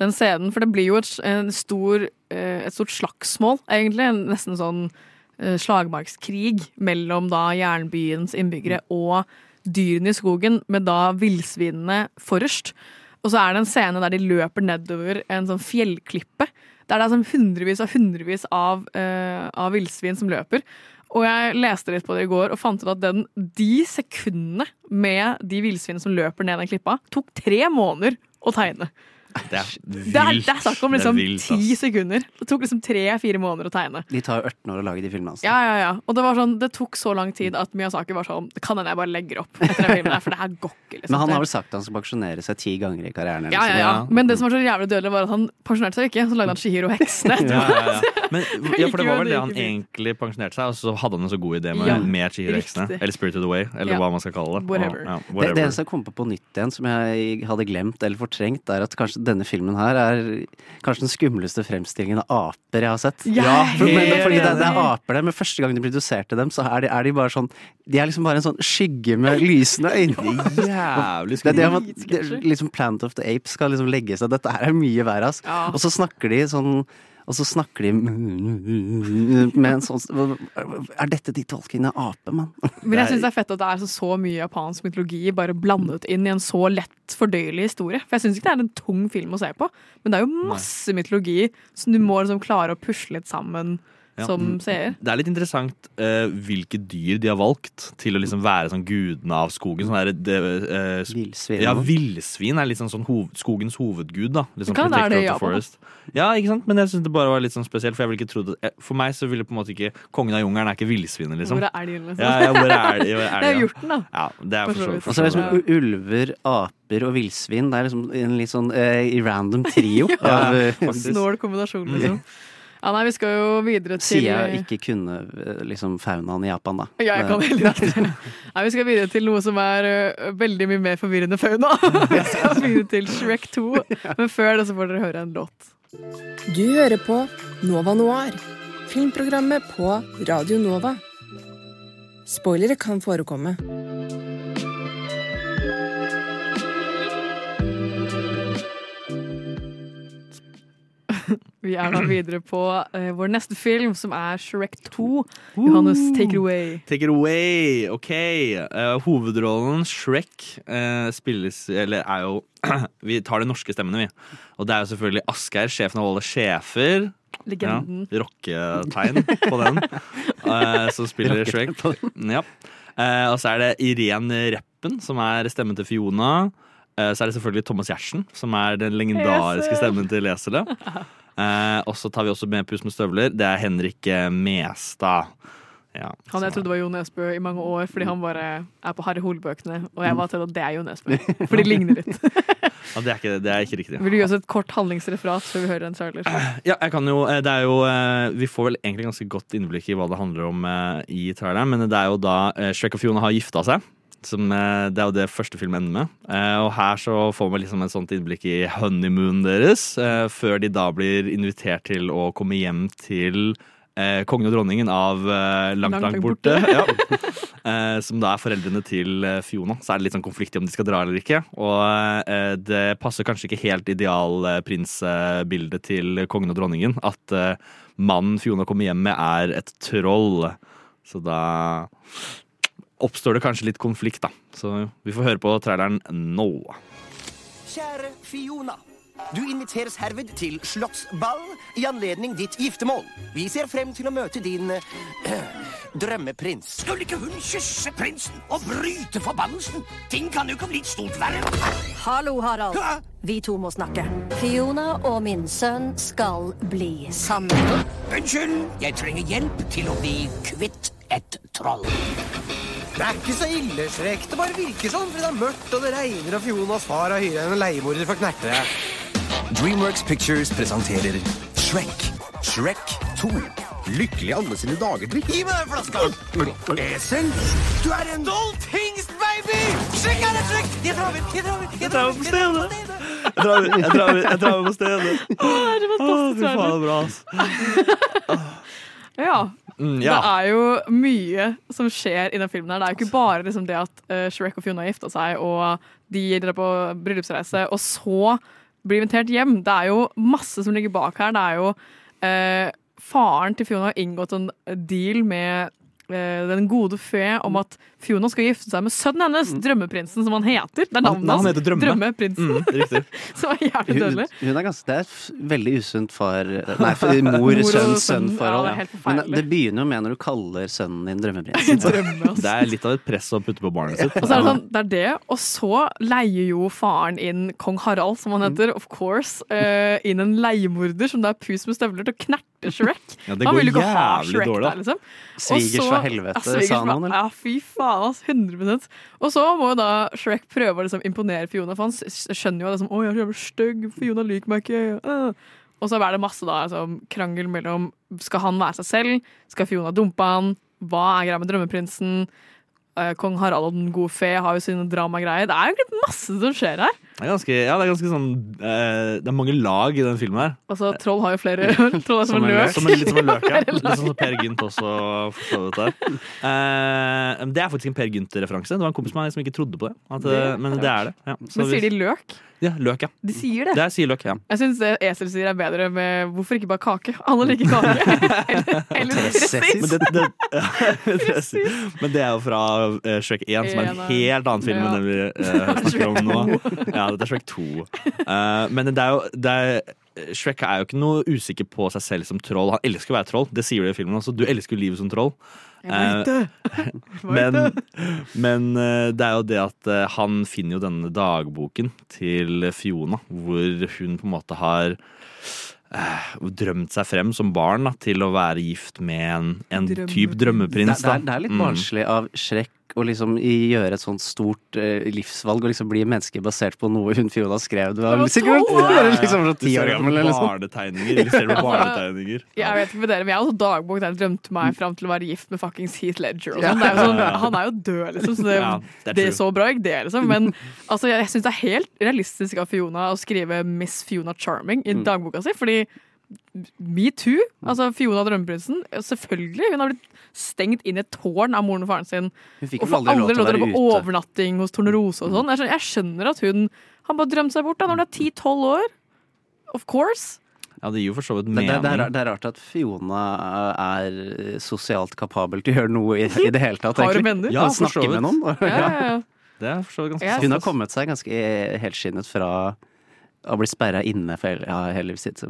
den scenen For det blir jo et, en stor, uh, et stort slagsmål, egentlig. Nesten sånn uh, slagmarkskrig mellom da jernbyens innbyggere og dyrene i skogen, med da villsvinene forrest. Og så er det en scene der de løper nedover en sånn fjellklippe. Der det er sånn hundrevis og hundrevis av, uh, av villsvin som løper. Og jeg leste litt på det i går og fant ut at den, de sekundene med de villsvinene som løper ned den klippa, tok tre måneder å tegne.
Det er
Det er, det er snakk om
Det
liksom
vilt,
ti sekunder. Det tok liksom tre-fire måneder å tegne.
De tar jo 18 år å lage de filmene. Altså.
Ja, ja, ja. Og det var sånn, det tok så lang tid at Miyazaki var sånn kan hende jeg bare legger opp etter den filmen, der, for det her går ikke. Liksom.
Men han har vel sagt at han skal pensjonere seg ti ganger i karrieren. Liksom.
ja, ja, ja. Men det som var så jævlig dødelig, var at han pensjonerte seg ikke. Så lagde han Shihiro Heksene
Ja, ja, ja. Men, ja, for det var vel det han egentlig pensjonerte seg, og så hadde han en så god idé med,
Ja,
med Chihiro-heksene. Eller Spirited Away, eller
Ja.
hva man skal kalle det.
Whatever.
Ja,
Det,
whatever.
det eneste jeg kom på på nytt igjen, som jeg hadde glemt eller fortrengt, er at kanskje denne filmen her er kanskje den skumleste fremstillingen av aper jeg har sett.
Ja,
for, men, fordi det, det er aper der, men første gang de produserte dem, så er de, er de bare sånn De er liksom bare en sånn skygge med lysende øyne.
Jævlig
Det er det det, liksom Planet of the Apes skal liksom legge seg Dette her er mye verre, ass.
Ja.
Og så snakker de sånn og så snakker de med en sånn Er dette de tolkene ape, mann?
Men jeg syns det er fett at det er så, så mye japansk mytologi bare blandet inn i en så lett fordøyelig historie. For jeg syns ikke det er en tung film å se på, men det er jo masse mytologi som du må liksom klare å pusle litt sammen
Ja.
som seer.
Det er litt interessant uh, hvilke dyr de har valgt til å liksom være sånn gudene av skogen. Sånn der, det, eh,
Villsvin.
Ja, villsvin er litt sånn, hov, skogens hovedgud. da liksom
Kan være det i
protector of the
Japan.
Ja, ikke sant? Men jeg syns det bare var litt sånn spesielt. For jeg ville ikke eh, For meg så ville på en måte ikke kongen av jungelen er ikke villsvinet, liksom.
Hvor er elgen, liksom?
Ja, ja, hvor er, er
Det er
ja.
hjorten, da.
Ja, det er
For så vidt.
Og så er det liksom ulver, aper og villsvin. Det er liksom en litt sånn uh, random trio. av, eh.
Snål kombinasjon, liksom. Ja, nei, vi skal jo videre til
Sier jeg ikke kunne eh, liksom faunaen i Japan, da.
Ja, jeg kan heller ikke det. Nei, Vi skal videre til noe som er ø, veldig mye mer forvirrende fauna. Vi skal videre til Shrek 2, men før det så får dere høre en låt.
Du hører på Nova Noir, filmprogrammet på Radio Nova. Spoilere kan forekomme.
Vi er da videre på uh, vår neste film, som er Shrek 2. Johannes, take it away.
Take it away! OK. Uh, hovedrollen Shrek uh, spilles Eller er jo Vi tar de norske stemmene, vi. Og det er jo selvfølgelig Asgeir, sjefen av alle sjefer.
Legenden.
Ja, Rocketegn på den. eh, som spiller Shrek. Ja. Eh, og så er det Irén Reppen, som er stemmen til Fiona. Eh, så er det selvfølgelig Thomas Giertsen, som er den legendariske stemmen til Esele. Eh, og så tar vi også med Pus med støvler. Det er Henrik eh, Mestad. Ja,
Han jeg trodde var Jo Nesbø i mange år, fordi han bare er på Harry Hole-bøkene. Og jeg var til at det er Jo Nesbø, for de ligner litt.
Ja, det, er ikke, det er ikke riktig.
Vil du gi oss et kort handlingsreferat før vi hører en trailer?
Ja, jeg kan jo, eh, det er jo eh, Vi får vel egentlig ganske godt innblikk i hva det handler om i traileren, men det er jo da Shrek og Fiona har gifta seg. Som, eh, det er jo det første filmen ender med. Eh, Og her så får man liksom et sånt innblikk i honeymoonen deres, eh, før de da blir invitert til å komme hjem til eh, kongen og dronningen av Langt,
Langt,
langt borte.
borte.
ja. eh, som da er foreldrene til Fiona. Så er det litt sånn konflikt i om de skal dra eller ikke. Og det passer kanskje ikke helt idealprinsbildet til kongen og dronningen. At mannen Fiona kommer hjem med, er et troll. Så da oppstår det kanskje litt konflikt, da. Så vi får høre på traileren nå.
Kjære Fiona. Du inviteres herved til slottsball i anledning ditt giftermål. Vi ser frem til å møte din drømmeprins.
Skulle ikke hun kysse prinsen og bryte forbannelsen? Ting kan jo ikke bli stort verre.
Hallo, Harald. Vi to må snakke. Fiona og min sønn skal bli sammen.
Unnskyld, jeg trenger hjelp til å bli kvitt et troll.
Det er ikke så ille, Shrek. Det bare virker sånn fordi det er mørkt og det regner og Fionas far har hyra en leiemorder for knertere.
Dreamworks Pictures presenterer Shrek. Shrek 2. Lykkelig alle sine dager, drikk.
Gi meg den flaska!
Esel?
Du er en dolltingst, baby! Shrek er det, Shrek! Jeg drar over, jeg drar over, jeg drar over
på stedet. Jeg drar over- jeg drar jeg drar over på stedet.
Å, det er så fantastisk
Fy faen, det er bra, ass.
Ja.
Mm, ja.
Det er jo mye som skjer i den filmen. her Det er jo ikke bare liksom det at uh, Shrek og Fiona gifta seg, og de drar på bryllupsreise, og så blir invitert hjem. Det er jo masse som ligger bak her. Det er jo uh, Faren til Fiona har inngått en deal med den gode fe om at Fiona skal gifte seg med sønnen hennes, drømmeprinsen, som han heter. Det er
navnet
navnet
han
hans.
heter Drømme.
Drømmeprinsen.
Mm,
som er jævlig
Hun,
dødelig.
hun er ganske, det er veldig usunt far Nei, for mor,
Mor og
sønn,
sønn,
sønn-forhold.
ja, det
Men det begynner jo med når du kaller sønnen din drømmeprinsen.
Det er litt av et press å putte på barnet sitt.
Og så er det sånn, det er det, og så leier jo faren inn kong Harald, som han heter, of course, uh, inn en leiemorder som da er pus med støvler til å knerte Shrek.
Ja, det
han
går
vil jo ikke ha
jævlig
Shrek
dårlig,
der, liksom. Og så-
fra helvete,
ja,
sa
fra-
eller?
Ja, fy faen, ass. 100 Og så må jo da Shrek prøve å liksom imponere Fiona, for han skjønner jo det er sånn, å, jeg er så jævlig stygg, Fiona liker meg ikke. Uh. Og så er det masse da, altså, krangel mellom skal han være seg selv, skal Fiona dumpe han, hva er greia med drømmeprinsen, Kong Harald og den gode fe har jo sine dramagreier. Det er jo masse som skjer her.
Det er ganske, ja, det er ganske sånn eh, Det er mange lag i den filmen her.
Altså, Troll har jo flere Troll er som, en løk.
Som en, litt som en løk, ja. Litt sånn som Per Gynt også for så vidt der. Eh, det er faktisk en Per Gynt-referanse. Det var en kompis av meg som ikke trodde på det. At, eh,
Det er
men det er det. Ja. Så
Men sier de løk?
Ja, løk, ja.
De sier det.
Det er sier løk, ja.
Jeg syns det esel sier er bedre med hvorfor ikke bare kake? Alle liker kake. eller eller
Men det, det, Pressis. Men det er jo fra eh, Shrek 1, som er en helt annen film enn den vi eh, snakker om nå. Ja, dette er Shrek 2. Eh, men det er jo det er, Shrek er jo ikke noe usikker på seg selv som troll. Han elsker å være troll. Det sier du i filmen også. Du elsker jo livet som troll.
Jeg vet det.
Eh, men, men eh, det er jo det at eh, han finner jo denne dagboken til Fiona, hvor hun på en måte har drømt seg frem som barn da, til å være gift med en, en type drømmeprins.
Det, det, er, det er litt
Mm.
barnslig av Shrek å liksom gjøre et sånt stort uh, livsvalg og liksom bli menneske basert på noe hun Fiona skrev. Du var sikkert
tolv år!
bare liksom fra
Du
ti år gammel eller noe
barnetegninger. Eller ser du på barnetegninger.
Jeg vet ikke med dere, men jeg har også dagbok der jeg drømte meg fram til å være gift med fuckings Heath Ledger. Og
Ja.
sånn. det er jo sånn, han er jo død, liksom, så det,
Ja, det er
så bra ikke det, liksom. Men altså, jeg, jeg syns det er helt realistisk av Fiona å skrive Miss Fiona Charming i
Mm.
dagboka si, fordi metoo, altså Fiona drømmeprinsen, selvfølgelig. Hun har blitt stengt inn i et tårn av moren og faren sin.
Hun fikk
Og får
aldri lov
aldri
til å
lov til å
være ute.
overnatting hos Tornerose og sånn. Jeg skjønner, jeg skjønner at hun Han bare drømte seg bort da, når hun er 10-12 år. Of course.
Ja, det gir jo for så vidt
mening. det, det, det er rart at Fiona er eh, sosialt kapabel til å gjøre noe i, i det hele tatt.
Har du
egentlig.
venner?
Ja,
Å
for så
snakke
vidt.
med noen.
Ja, ja, ja.
Det er for så vidt ganske sant.
Hun har kommet seg ganske helskinnet fra å bli sperra inne for hele, ja, hele livet sitt.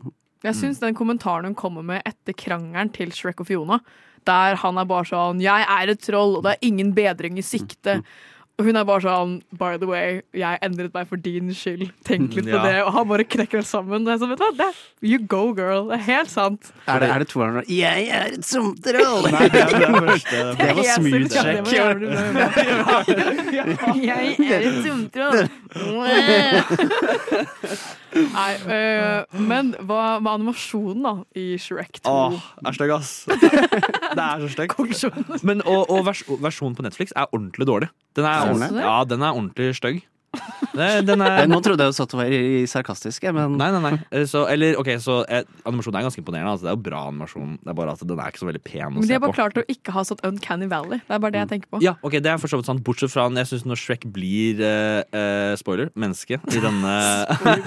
Jeg syns den kommentaren hun kommer med etter krangelen til Shrek og Fiona, der han er bare sånn 'Jeg er et troll, og det er ingen bedring i sikte'. Og hun er bare sånn 'By the way, jeg endret meg for din skyld. Tenk litt på
Ja.
det.' Og han bare knekker helt sammen. Det er sånn, vet du? Det er, you go, girl. Det er helt sant.
Er det, er det toeren nå? Jeg er et somtroll!
Nei, det er det første.
Det var smooth
ja,
check.
var. Jeg er et dumtroll. Nei, øh, men hva med animasjonen da i Shrek 2?
Åh, er stygg, ass. Det er så stygg. Men, og og vers versjonen på Netflix er ordentlig dårlig. Den er,
Synes du
ordentlig,
det?
ja, den er ordentlig stygg. Den er
Eh, Nå trodde jeg jo satt og var i- sarkastisk, men
Nei, nei, nei. Eh, Så, eller, ok, så eh, Animasjonen er ganske imponerende. Altså, det er jo bra animasjon. Det er bare at den er ikke så veldig pen å
Men de har bare
på.
klart å ikke ha sånn Uncanny Valley. Det er bare det jeg tenker på.
Ja, ok, Det er for så vidt sant. Bortsett fra jeg synes når Shrek blir eh, eh, spoiler, menneske, i denne,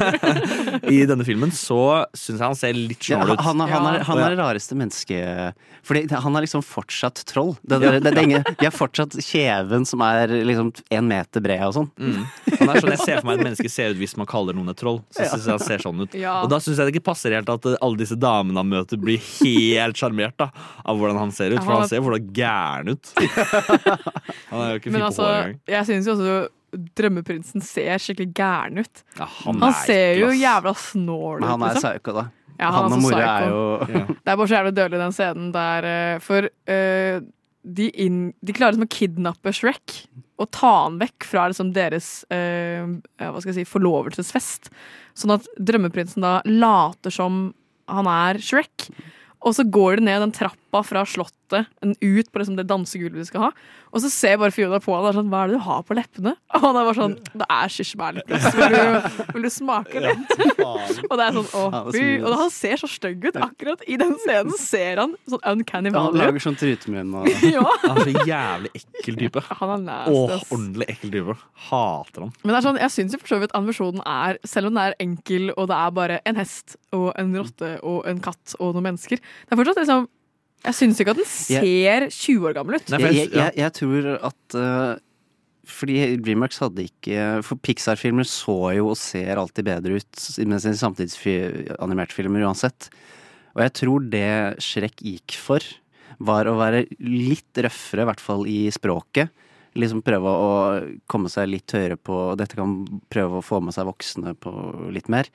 i denne filmen, så syns jeg han ser litt
ja,
snål ut.
han, er- han, er, han er det rareste mennesket Fordi han er liksom fortsatt troll. Det, det, det, det er ingen, de er fortsatt kjeven som er liksom én meter bred og sånn.
Mm. Han er sånn, jeg ser for meg et menneske ser ut hvis man kaller noen et troll. Så
Ja.
synes jeg han ser sånn ut
Ja.
Og da syns jeg det ikke passer helt at alle disse damene han møter, blir helt sjarmert av hvordan han ser ut. For
han
han
er-
ser hvordan gæren ut. Han er jo ikke fin på
altså,
håret engang.
jeg synes jo også Drømmeprinsen ser skikkelig gæren ut.
han
han
er
ser jo jævla snål ut,
Men han er
liksom.
psyko, da.
Ja,
han
han
og mora er jo
Det er bare så jævlig dødelig, den scenen der eh, For uh, de, inn, de klarer liksom å kidnappe Shrek og ta han vekk fra liksom deres eh, si, forlovelsesfest. Sånn at drømmeprinsen da later som han er Shrek. Og så går de ned den trappa fra slottet en ut på liksom det dansegulvet vi skal ha. Og så ser bare Fiona på han og er sånn Hva er det du har på leppene? Og han er bare sånn Det er kirsebærlippgloss. Vil, vil du smake litt? og det er sånn Å,
Ja,
fy. Og han ser så stygg ut. Akkurat i den scenen ser han sånn uncanny
Han lager sånn trutemunn og
Ja.
Han er så jævlig ekkel type.
Han er nasty,
Åh,
ass.
ordentlig ekkel type. Hater han.
Men det er sånn, jeg syns for så vidt animasjonen er, selv om det er enkel og det er bare en hest og en rotte og en katt og noen mennesker, det er fortsatt liksom Jeg syns ikke at den ser 20 år gammel ut.
jeg, jeg, jeg, jeg tror at uh, Fordi Dreamworks hadde ikke For Pixar-filmer så jo og ser alltid bedre ut med sine samtidsanimerte filmer uansett. Og jeg tror det Shrek gikk for, var å være litt røffere, i hvert fall i språket. Liksom prøve å komme seg litt høyere på Dette kan prøve å få med seg voksne på litt mer.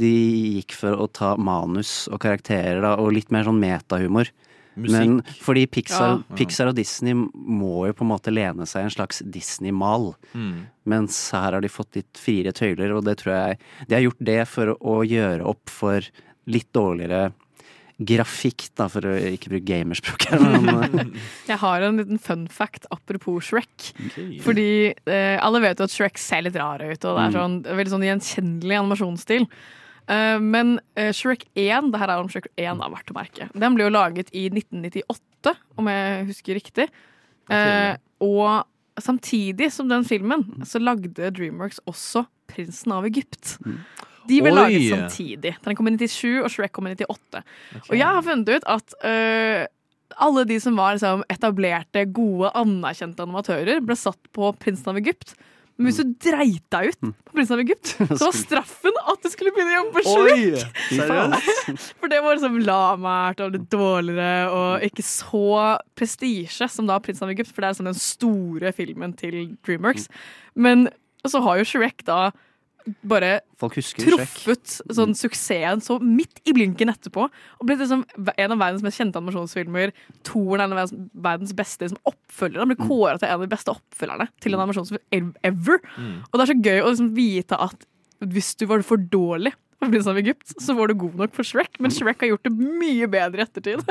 De gikk for å ta manus og karakterer da, og litt mer sånn metahumor.
Musikk.
Men fordi Pixar,
Ja.
Pixar og Disney må jo på en måte lene seg i en slags Disney-mal.
Mm.
Mens her har de fått litt friere tøyler, og det tror jeg De har gjort det for å gjøre opp for litt dårligere grafikk, da, for å ikke bruke gamerspråk her. Men,
Jeg har en liten fun fact apropos Shrek. Fordi eh, alle vet jo at Shrek ser litt rar ut, og det er
Mm.
sånn, veldig sånn gjenkjennelig animasjonsstil. Eh, men eh, Shrek 1, det her er om Shrek 1 da, verdt å merke, den ble jo laget i 1998, om jeg husker riktig. Eh, og samtidig som den filmen, så lagde Dreamworks også Prinsen av Egypt. De ble
Oi!
laget samtidig. Den kom i 97, og Shrek kom i 98. Og jeg har funnet ut at uh, alle de som var liksom, etablerte, gode, anerkjente animatører, ble satt på Prinsen av Egypt. Men hvis du dreit deg ut på Prinsen av Egypt, så var straffen at du skulle begynne å jobbe på
faen.
For det var liksom lamert og litt dårligere og ikke så prestisje som da Prinsen av Egypt, for det er liksom den store filmen til Dreamworks. Men så har jo Shrek da bare truffet sånn suksessen så midt i blinken etterpå. Og blitt liksom en av verdens mest kjente animasjonsfilmer. Toren er en av verdens- beste liksom, oppfølgere. Han blir kåra til en av de beste oppfølgerne til en animasjonsfilm ever. ever. Og det er så gøy å liksom vite at hvis du var for dårlig for Prinsen av Egypt, så var du god nok for Shrek. Men Shrek har gjort det mye bedre i ettertid.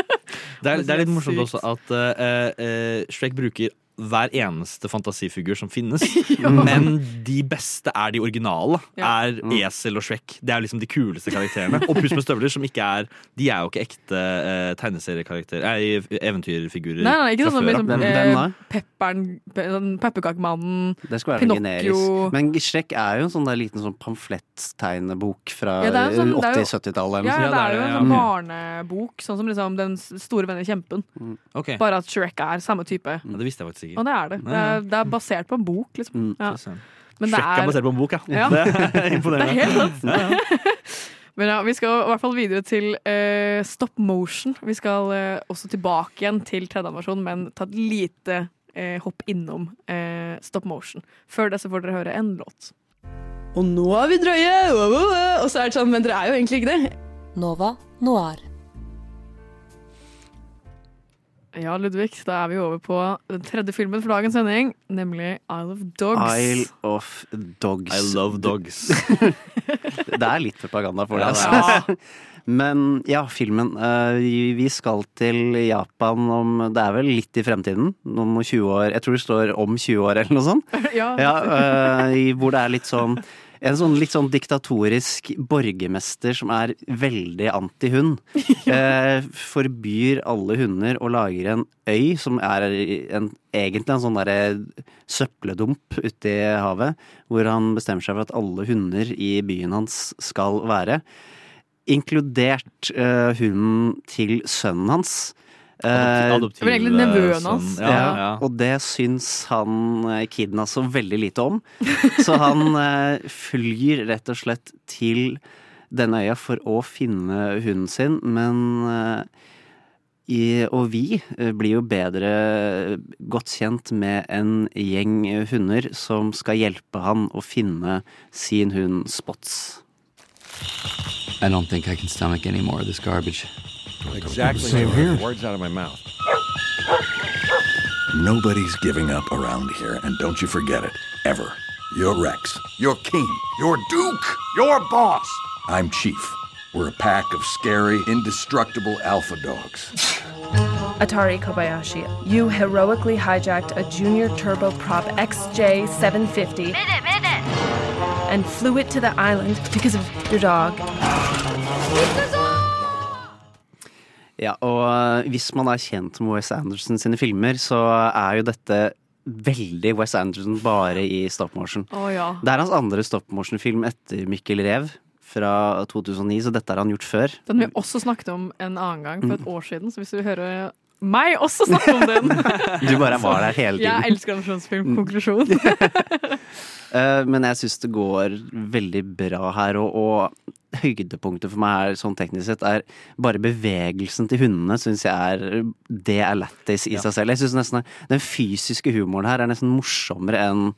Det er, det er litt morsomt også at uh, uh, Shrek bruker hver eneste fantasifigur som finnes. Men de beste er de originale.
Ja.
Er Esel og Shrek. Det er liksom de kuleste karakterene. Og Puss med støvler, som ikke er De er jo ikke ekte eh, tegneseriekarakterer eh, eventyrfigurer.
Nei, nei, ikke
fra
sånn som
før
liksom, eh, Pepperen, pe- sånn Pepperkakemannen,
Det skulle være
Pinocchio
generis. Men Shrek er jo en sånn der liten sånn pamfletttegnebok fra
Ja, sånn- det er jo-
80-70-tallet.
Ja, det er jo en sånn
Mm.
barnebok, sånn som liksom Den store vennen Kjempen.
Okay.
Bare at Shrek er samme type.
Ja, det visste jeg faktisk ikke.
Og det er det. Det er, det er basert på en bok, liksom. Ja. Men det
er basert på en bok, ja.
Ja.
Det er imponerende.
Det er helt sant.
Ja, ja.
Men ja, vi skal i hvert fall videre til uh, stop motion. Vi skal uh, også tilbake igjen til 3D-animasjon, men ta et lite uh, hopp innom eh, stop motion. Før det så får dere høre en låt.
Og nå er vi drøye! Og så er det sånn, men dere er jo egentlig ikke det.
Nova Noir.
Ja, Ludvig, da er vi over på den tredje filmen for dagens sending, nemlig Isle of Dogs.
Isle of Dogs.
I love dogs.
det er litt propaganda for det.
Ja,
Altså. Men ja, filmen. eh, vi- vi skal til Japan om Det er vel litt i fremtiden. Noen 20 år. Jeg tror det står om 20 år eller noe sånt.
Ja.
Ja, eh, hvor det er litt sånn en sånn litt sånn diktatorisk borgermester som er veldig anti-hund. Eh, forbyr alle hunder og lager en øy som er en, egentlig en sånn derre søppeldump ute i havet. Hvor han bestemmer seg for at alle hunder i byen hans skal være. Inkludert eh, hunden til sønnen hans.
Adoptiv- adoptiv-
Det var egentlig nevøen hans.
Sånn. Ja, ja.
Og det syns han eh, kiden altså veldig lite om. Så han eh, flyr rett og slett til denne øya for å finne hunden sin, men eh, i, og vi eh, blir jo bedre godt kjent med en gjeng hunder som skal hjelpe han å finne sin hund Spots.
I don't think I can stomach any more of this garbage.
Exactly.
Same here.
Words out of my mouth.
Nobody's giving up around here, and don't you forget it. Ever. You're Rex. You're King. You're Duke. You're Boss. I'm Chief. We're a pack of scary, indestructible alpha dogs.
Atari Kobayashi, you heroically hijacked a junior turboprop XJ750 and flew it to the island because of your dog.
Ja, og eh, hvis man er kjent med Wes Anderson sine filmer, så er jo dette veldig Wes Anderson bare i stop motion.
Oh, ja.
Det er hans andre stop motion-film etter Mikkel Rev fra 2009, så dette har han gjort før.
Den vi også snakket om en annen gang for et år siden, så hvis du hører meg også snakke om den
Du bare var der hele tiden.
Jeg elsker animasjonsfilm. Konklusjon.
Eh, Men jeg syns det går veldig bra her, og, og høydepunktet for meg her sånn teknisk sett er bare bevegelsen til hundene, syns jeg er Det er lættis i seg selv. Jeg synes nesten Den fysiske humoren her er nesten morsommere enn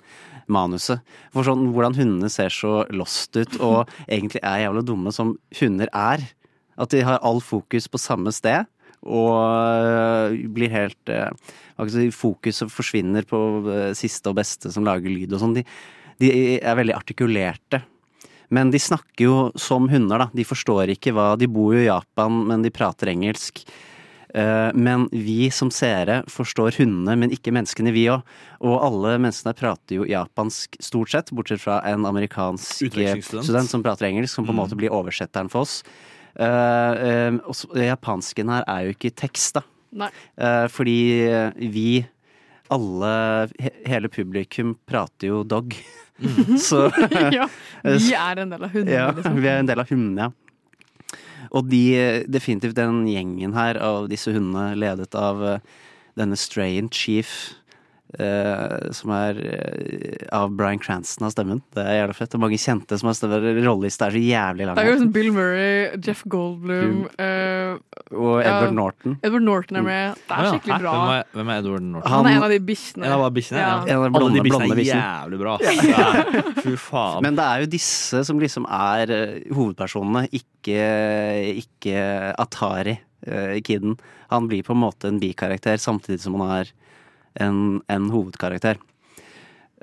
manuset. For sånn hvordan hundene ser så lost ut, og egentlig er jævla dumme som hunder er. At de har all fokus på samme sted. Og øh, blir helt øh, si, Fokuset forsvinner på øh, siste og beste som lager lyd og sånn. De, de er veldig artikulerte. Men de snakker jo som hunder, da. De forstår ikke hva De bor jo i Japan, men de prater engelsk. Eh, Men vi som seere forstår hundene, men ikke menneskene, vi òg. Og alle menneskene prater jo japansk, stort sett, bortsett fra en amerikansk student som prater engelsk, som på en
Mm.
måte blir oversetteren for oss. Eh, eh, og japansken her er jo ikke tekst, da.
Nei.
Eh, fordi vi, alle, he, hele publikum, prater jo dog. Så
ja, vi er en del av hundene,
ja,
liksom.
vi er en del av hundene, ja. Og de, definitivt den gjengen her av disse hundene, ledet av eh, denne Strain Chief, eh, som er eh, av Bryan Cranston av stemmen. Det er jævlig fett. Det er mange kjente som har stemmer. Rollelista er så jævlig lang.
Det er jo Bill Murray, Jeff Goldblum eh,
Og Edward
ja,
Norton.
Edward Norton er med. Det er skikkelig bra.
Hvem er, hvem er Edward Norton?
Han er en av de bikkjene.
En av bikkjene, ja.
Ja.
En av de
Alle de
blonde-
bikkjene er jævlig bra. Ja, Fy faen.
Men det er jo disse som liksom er eh, hovedpersonene, ikke, ikke Atari, uh, kiden. Han blir på en måte en bikarakter, samtidig som han er en, en hovedkarakter.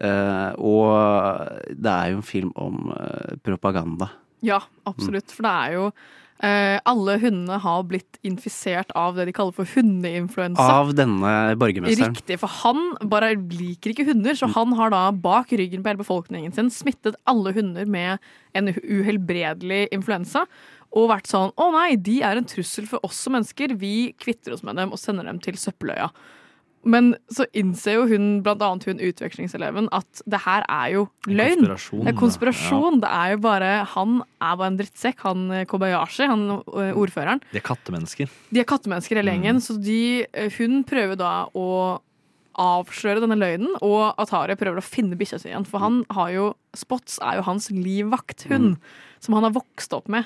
Uh, og det er jo en film om uh, propaganda.
Ja, absolutt. For det er jo eh, Alle hundene har blitt infisert av det de kaller for hundeinfluensa.
Av denne borgermesteren.
Riktig, for han bare liker ikke hunder, så han har da bak ryggen på hele befolkningen sin smittet alle hunder med en uhelbredelig influensa. Og vært sånn 'Å nei, de er en trussel for oss som mennesker. Vi kvitter oss med dem og sender dem til søppeløya'. Men så innser jo hun, blant annet hun utvekslingseleven, at det her er jo løgn.
konspirasjon,
Det er konspirasjon. Det er jo bare Han er bare en drittsekk, han eh, Kobayashi, han eh, ordføreren.
De er kattemennesker.
De er kattemennesker hele gjengen, så de, eh, hun prøver da å avsløre denne løgnen, og Atari prøver å finne bikkja si igjen. For han har jo Spots er jo hans livvakthund, som han har vokst opp med.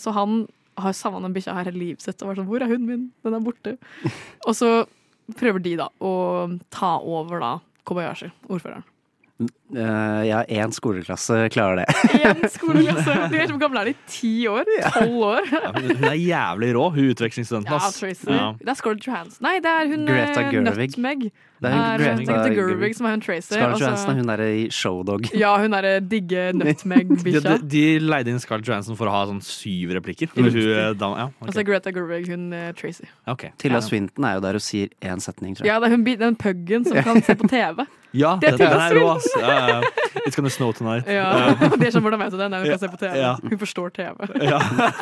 Så han har savna den bikkja her hele livet sitt og vært sånn 'Hvor er hunden min? Den er borte'. og så prøver de da å ta over da Kobayashi, ordføreren.
Eh, ja, én skoleklasse klarer det.
Én skoleklasse! Du vet hvor gammel er de? Ti år? Tolv år?
Ja, hun er jævlig rå, hun utvekslingsstudenten.
Ja. Tracy.
Ja.
Det er Scarlett Johansson. Nei, det er hun
Greta
eh,
Gerwig.
Nutmeg.
Det er hun
Eh,
Greta
Greta
Gerwig.
Som er hun Tracy.
Scarlett Johansson er hun derre i Showdog.
Ja, hun derre digge
De,
Nutmeg-bikkja.
de, de leide inn Scarlett Johansson for å ha sånn syv replikker.
Riktig.
Hun, eh, ja,
okay. så er Greta Gerwig hun eh, Tracy.
Ok.
Tilda Swinton er jo der og sier én setning, tror jeg.
Ja, det er hun, den puggen som kan se på TV.
Ja,
Det er Tilda
er rå, ass. Ja, ja. It's gonna snow tonight.
Ja, Det er sånn hvordan vet du det, Nei, hun kan se på TV.
Ja.
Hun forstår TV.
Ja.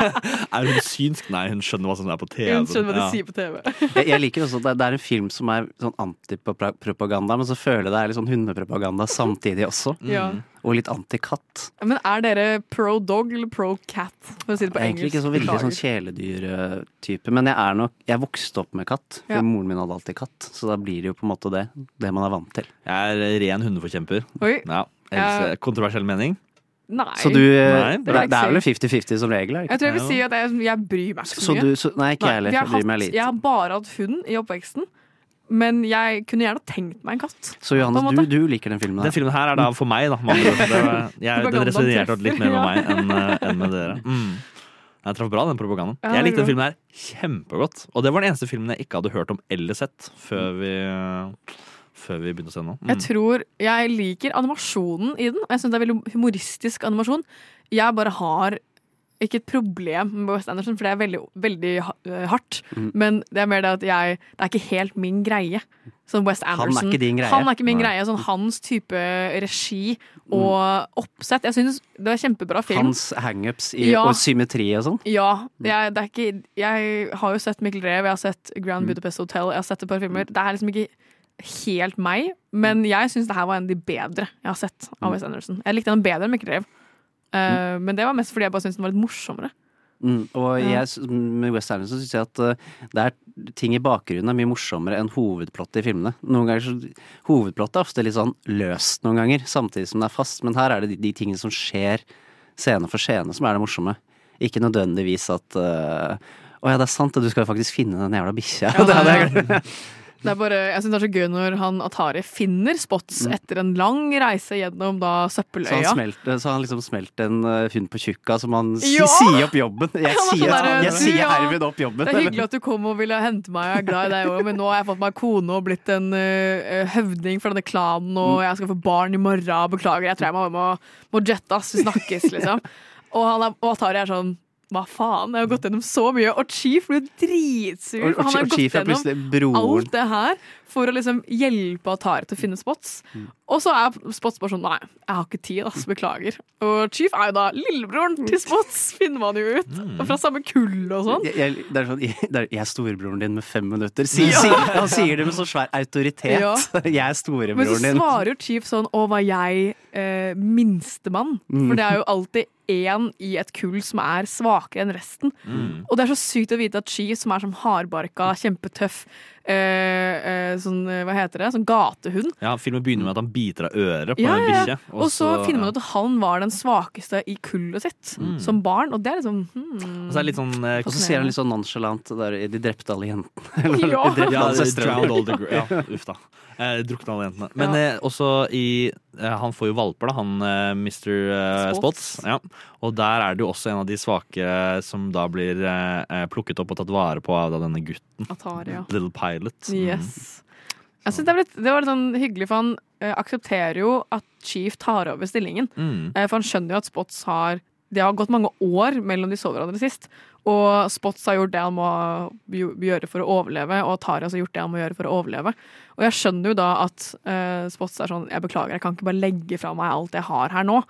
Er hun synsk? Nei, hun skjønner hva som er på TV.
Hun skjønner hva de
Ja.
sier på TV.
Jeg, jeg liker også at det, er en film som er sånn antipropaganda, men så føler jeg det er litt sånn hundepropaganda samtidig også.
Ja.
og litt anti-katt.
Men er dere pro dog eller pro cat? For å si det på
Jeg er egentlig ikke så veldig sånn kjæledyrtype, men jeg er nok Jeg vokste opp med katt, for
Ja.
moren min hadde alltid katt. Så da blir det jo på en måte det. Det man er vant til.
Jeg er ren hundeforkjemper.
Oi.
Ja,
Ja.
kontroversiell mening?
Nei.
Så du eh,
Nei,
det,
det
er, vel 50-50 som regel? Ikke?
Jeg tror jeg vil si at jeg, jeg bryr meg ikke så
Så
mye.
du- så- nei, ikke jeg heller. Jeg bryr meg litt.
Jeg har bare hatt hund i oppveksten, men jeg kunne gjerne tenkt meg en katt.
Så Johannes, du, du liker den filmen?
Den filmen her er da for meg, da. Det Jeg, den resonnerte litt mer med meg enn eh, enn med dere. Mm. Jeg traff bra, den propagandaen.
Ja,
jeg likte den
er
filmen her kjempegodt. Og det var den eneste filmen jeg ikke hadde hørt om eller sett før vi, før vi begynte å sende. den. Mm.
Jeg tror jeg liker animasjonen i den. Jeg syns det er veldig humoristisk animasjon. Jeg bare har ikke et problem med West Anderson, for det er veldig, veldig øh, hardt.
Mm.
Men det er mer det at jeg Det er ikke helt min greie. Sånn West Anderson.
Han er ikke din greie.
Han er ikke min
Nei.
greie. Sånn hans type regi og oppsett. Jeg syns det var kjempebra film.
Hans hangups i-
Ja.
og symmetri og sånn?
Ja. Jeg, det er ikke, jeg har jo sett Mikkel Rev, jeg har sett Grand
Mm.
Budapest Hotel, jeg har sett et par filmer. Det er liksom ikke helt meg, men jeg syns det her var en av de bedre jeg har sett av
Mm.
Wes Anderson. Jeg likte den bedre enn Mikkel Rev. Uh, Men det var mest fordi jeg bare syntes den var litt morsommere.
Mm, og jeg, med West Anderson syns jeg at uh, det er ting i bakgrunnen er mye morsommere enn hovedplottet i filmene. Noen ganger så, Hovedplottet er ofte litt sånn løst noen ganger, samtidig som det er fast. Men her er det de, de tingene som skjer scene for scene, som er det morsomme. Ikke nødvendigvis at uh, Å ja, det er sant, du skal jo faktisk finne den jævla bikkja.
Ja,
Det
det
glemt.
Det er bare, jeg synes det er så gøy når han Atari finner spots etter en lang reise gjennom da
søppeløya. så, han
søppeløya.
så han liksom smelter en uh, hund på tjukka som han
Ja!
sier opp jobben. Jeg
Han sånn
sier,
der,
jeg sier
ja,
herved opp jobben.
Det er hyggelig at du kom og ville hente meg, jeg er glad i deg òg, men nå har jeg fått meg kone og blitt en uh, høvding for denne klanen, og
Mm.
jeg skal få barn i morgen. Beklager, jeg tror jeg må, må, må jette, ass. Vi snakkes, liksom. Og, han er, og Atari er sånn hva faen? Jeg har gått gjennom så mye. Og Chief blir dritsur.
Og- og
han har
og
gått gjennom alt det her for å liksom hjelpe Atari til å finne spots.
Mm.
Og så er Spots bare sånn Nei, jeg har ikke tid, ass. Beklager. Og Chief er jo da lillebroren til Spots, finner man jo ut.
Mm.
Og fra samme kull og sånn.
Jeg, jeg, det er sånn, jeg, det er, jeg er storebroren din med fem minutter. Si,
Ja.
si, han sier det med så svær autoritet.
Ja.
Jeg er
Men så
storebroren din.
svarer jo Chief sånn Å, var jeg eh, minstemann?
Mm.
For det er jo alltid én i et kull som er svakere enn resten.
Mm.
Og det er så sykt å vite at Chief, som er som hardbarka, kjempetøff eh, eh, sånn, eh, hva heter det, sånn gatehund
Ja, Filmen begynner med at han biter av øret på
ja,
en
ja.
bikkje.
Og så finner man ut at han var den svakeste i kullet sitt
Mm.
som barn, og det er liksom hmm.
Og så er det litt sånn eh,
Og så ser han litt sånn nonchalant der, De drepte alle jentene. Eller,
Ja.
De drepte
Ja,
alle søstrene.
drowned all the ja, uff da. Eh, drukna alle jentene. Men eh, også i eh, Han får jo valper, da, han eh, Mr. Eh,
Spots.
Spots. Ja. Og der er det jo også en av de svake som da blir plukket opp og tatt vare på av denne gutten.
Atari, ja.
Little Pilot. Mm.
Yes. Jeg synes det, var litt, det var litt sånn hyggelig, for han eh, aksepterer jo at Chief tar over stillingen.
Mm.
Eh, for han skjønner jo at Spots har Det har gått mange år mellom de så hverandre sist. Og Spots har gjort det han må gjøre for å overleve, og Atari har gjort det han må gjøre for å overleve. Og jeg skjønner jo da at eh, Spots er sånn Jeg beklager, jeg kan ikke bare legge fra meg alt jeg har her nå.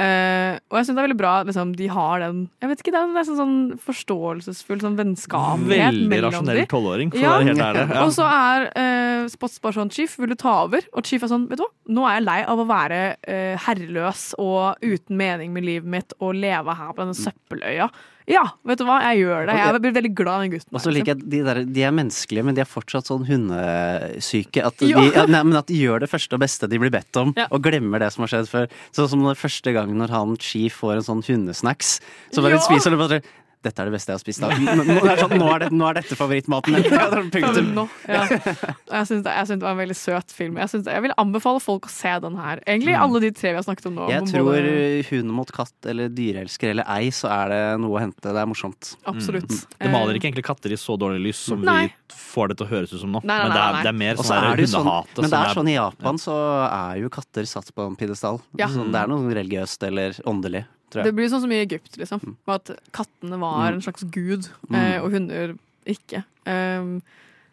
Eh, og jeg syns det er veldig bra liksom, de har den Jeg vet ikke, Det er nesten sånn forståelsesfull sånn vennskapelighet
Veldig rasjonell tolvåring, for å være helt ærlig. Ja.
Og så er uh, Spots bare sånn Chief, vil du ta over? Og Chief er sånn, vet du hva, nå er jeg lei av å være uh, herreløs og uten mening med livet mitt og leve her på denne søppeløya. Ja, vet du hva, jeg gjør det. Jeg blir veldig glad i den gutten.
Og så liker jeg de, der, de er menneskelige, men de er fortsatt sånn hundesyke. At de,
Ja.
nei, men at de gjør det første og beste de blir bedt om,
Ja.
og glemmer det som har skjedd før. Sånn som den første gangen når han Chief får en sånn hundesnacks, så bare
Ja.
spiser det bare dette er det beste jeg har spist. Da. Nå, er sånn, nå, er det, nå er dette favorittmaten min. Ja, punktum.
Nå, ja. Jeg syns det, det var en veldig søt film. Jeg, synes, jeg vil anbefale folk å se den her. Egentlig
Mm.
alle de tre vi har snakket om nå.
Jeg tror
både-
hund mot katt eller dyreelsker eller ei, så er det noe å hente. Det er morsomt.
Absolutt.
Mm. Det maler ikke egentlig katter i så dårlig lys som
Nei.
vi får det til å høres ut som nå.
Nei, nei,
Men det er, det er mer sånn
hundehat. sånn, men det er sånn i Japan så er jo katter satt på en pidestall.
Ja.
Sånn, det er noe religiøst eller åndelig,
Det
jeg.
blir sånn som i Egypt, liksom. Mm. At kattene var
Mm.
en slags gud,
Mm.
eh, og hunder ikke. Um,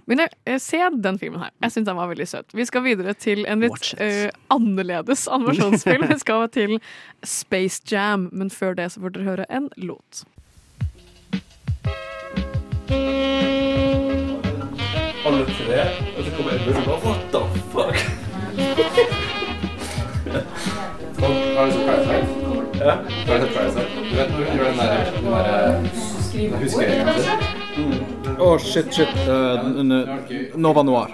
men jeg, jeg ser den filmen her. Jeg syns den var veldig søt. Vi skal videre til en litt uh, annerledes animasjonsfilm. Vi skal til Space Jam, men før det så får dere høre en låt.
Alle tre, og så kommer Edmund og bare What the fuck? Ja, Twilight Price. Du vet når hun gjør den der, den der huskeringen sin?
Å, shit, shit. Eh, n- Nova Noir.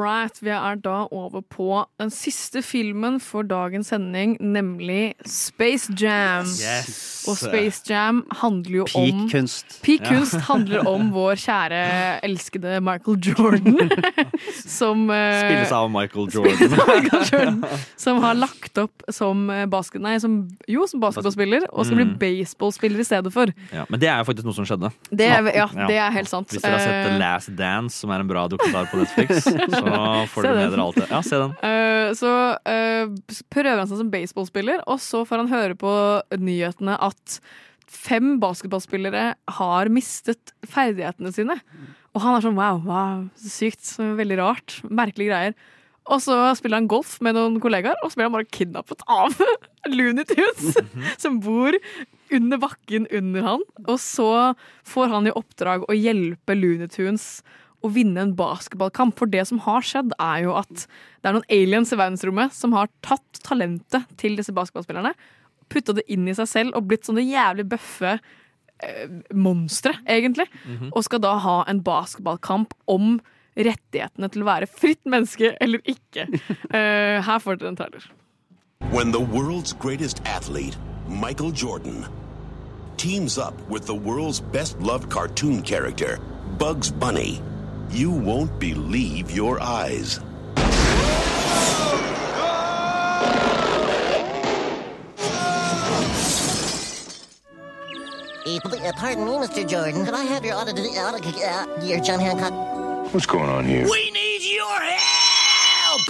Right, vi er da over på den siste filmen for dagens sending, nemlig Space Jam.
Yes.
Og Space Jam handler jo om
Peak kunst.
Peak
Ja.
kunst handler om vår kjære, elskede Michael Jordan. som eh,
Spilles av Michael Jordan.
Michael Jordan, som har lagt opp som eh, basket... Nei, som, jo, som basketballspiller, og skal bli
Mm.
baseballspiller i stedet for.
Ja, men det er jo faktisk noe som skjedde.
Det er- ja, det er helt sant.
Hvis dere har sett The
Eh,
Last Dance, som er en bra dokumentar på Netflix, så får du med dere alt det. Ja, se den.
Uh, så uh, prøver han seg som baseballspiller, og så får han høre på nyhetene at fem basketballspillere har mistet ferdighetene sine. Og han er sånn wow, wow, så sykt, så veldig rart, merkelige greier. Og så spiller han golf med noen kollegaer, og så blir han bare kidnappet av Looney Tunes, som bor under bakken under han. Og så får han i oppdrag å hjelpe Looney Tunes å vinne en basketballkamp. For det som har skjedd, er jo at det er noen aliens i verdensrommet som har tatt talentet til disse basketballspillerne, putta det inn i seg selv og blitt sånne jævlig bøffe eh, monstre, egentlig.
Mhm.
Og skal da ha en basketballkamp om rettighetene til å være fritt menneske eller ikke. Uh, her får dere en trailer.
When the world's greatest athlete, Michael Jordan, teams up with the world's best loved cartoon character, Bugs Bunny, you won't believe your eyes.
Eh, uh, Pardon me, Mr. Jordan. Could I have your auto, auto uh, your John Hancock?
What's going on here?
We need your help!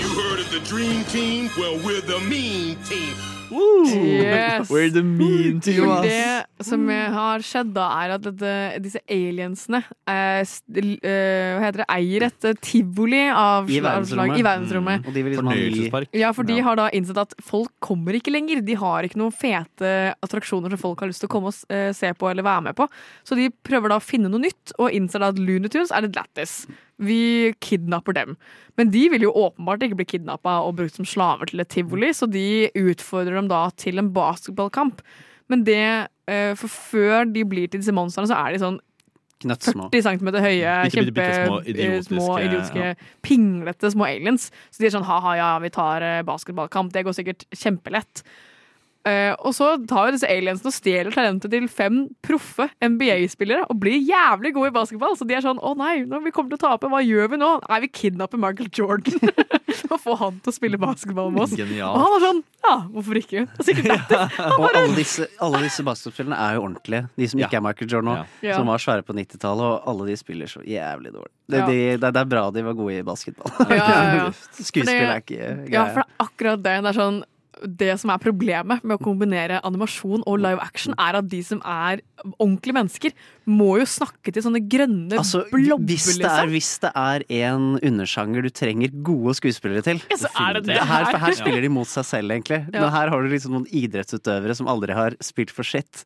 You heard of the Dream Team? Well, we're the Mean Team.
Yes.
We're the mean to
For
ass.
det som har skjedd, da, er at dette, disse aliensene eh, eh, Hva heter det? eier et eh, tivoli av
I verdensrommet.
I verdensrommet.
Mm. Og de vil liksom ha ny- Fornøyelsespark.
Ja, for de har da innsett at folk kommer ikke lenger. De har ikke noen fete attraksjoner som folk har lyst til å komme og s- eh, se på eller være med på. Så de prøver da å finne noe nytt, og innser da at Looney Tunes er litt lættis. Vi kidnapper dem. Men de vil jo åpenbart ikke bli kidnappa og brukt som slaver til et tivoli, så de utfordrer dem da til en basketballkamp. Men det eh, For før de blir til disse monstrene, så er de sånn
Knøttsmå.
40 cm høye,
Bitte, bitte,
kjempe
små,
eh,
idiotiske,
små, idiotiske
ja.
pinglete små aliens. Så de er sånn ha-ha, ja, vi tar eh, basketballkamp, det går sikkert kjempelett. Eh, og så tar jo disse aliensene og stjeler talentet til fem proffe NBA-spillere og blir jævlig gode i basketball. Så de er sånn å nei, når vi kommer til å tape, hva gjør vi nå? Nei, vi kidnapper Michael Jordan og får han til å spille basketball med oss.
Genialt.
Og han er sånn ja, hvorfor ikke? Er sikkert lættis.
Og alle disse, alle disse basketballspillerne er jo ordentlige. De som ikke er Michael Jordan nå,
Ja.
som var svære på 90-tallet, og alle de spiller så jævlig dårlig. Det,
Ja.
de, det, det er bra de var gode i basketball.
Ja, ja, ja.
Skuespill er ikke greia.
Ja, for det er akkurat det. Det er sånn det som er problemet med å kombinere animasjon og live action, er at de som er ordentlige mennesker, må jo snakke til sånne grønne
Altså,
blobber,
hvis det, er,
liksom.
hvis det er en undersjanger du trenger gode skuespillere til
Ja, er det det
her,
her.
her spiller de mot seg selv, egentlig.
Ja.
Men her har du liksom noen idrettsutøvere som aldri har spilt for sitt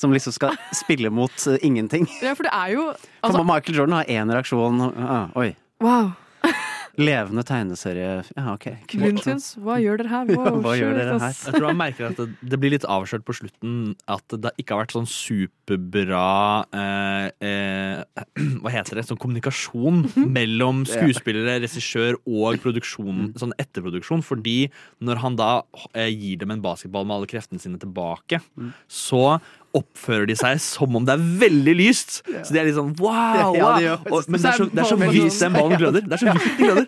Som liksom skal spille mot uh, ingenting.
Ja, for det er jo
For
altså,
Michael Jordan har én reaksjon. Uh, oi.
Wow.
Levende tegneserie. Ja, ok. kult.
Hva gjør dere her?
Ja, hva gjør dere her?
Jeg tror han merker at det, det blir litt avslørt på slutten at det ikke har vært sånn superbra eh, eh, Hva heter det? Sånn kommunikasjon mellom skuespillere, regissør og produksjon, sånn etterproduksjon. Fordi når han da eh, gir dem en basketball med alle kreftene sine tilbake, så oppfører de seg som om det er veldig lyst. Så de er litt sånn wow!
Ja,
wow. Og, men det er så, det er så vidt den ballen gløder. Det er så vidt den gløder.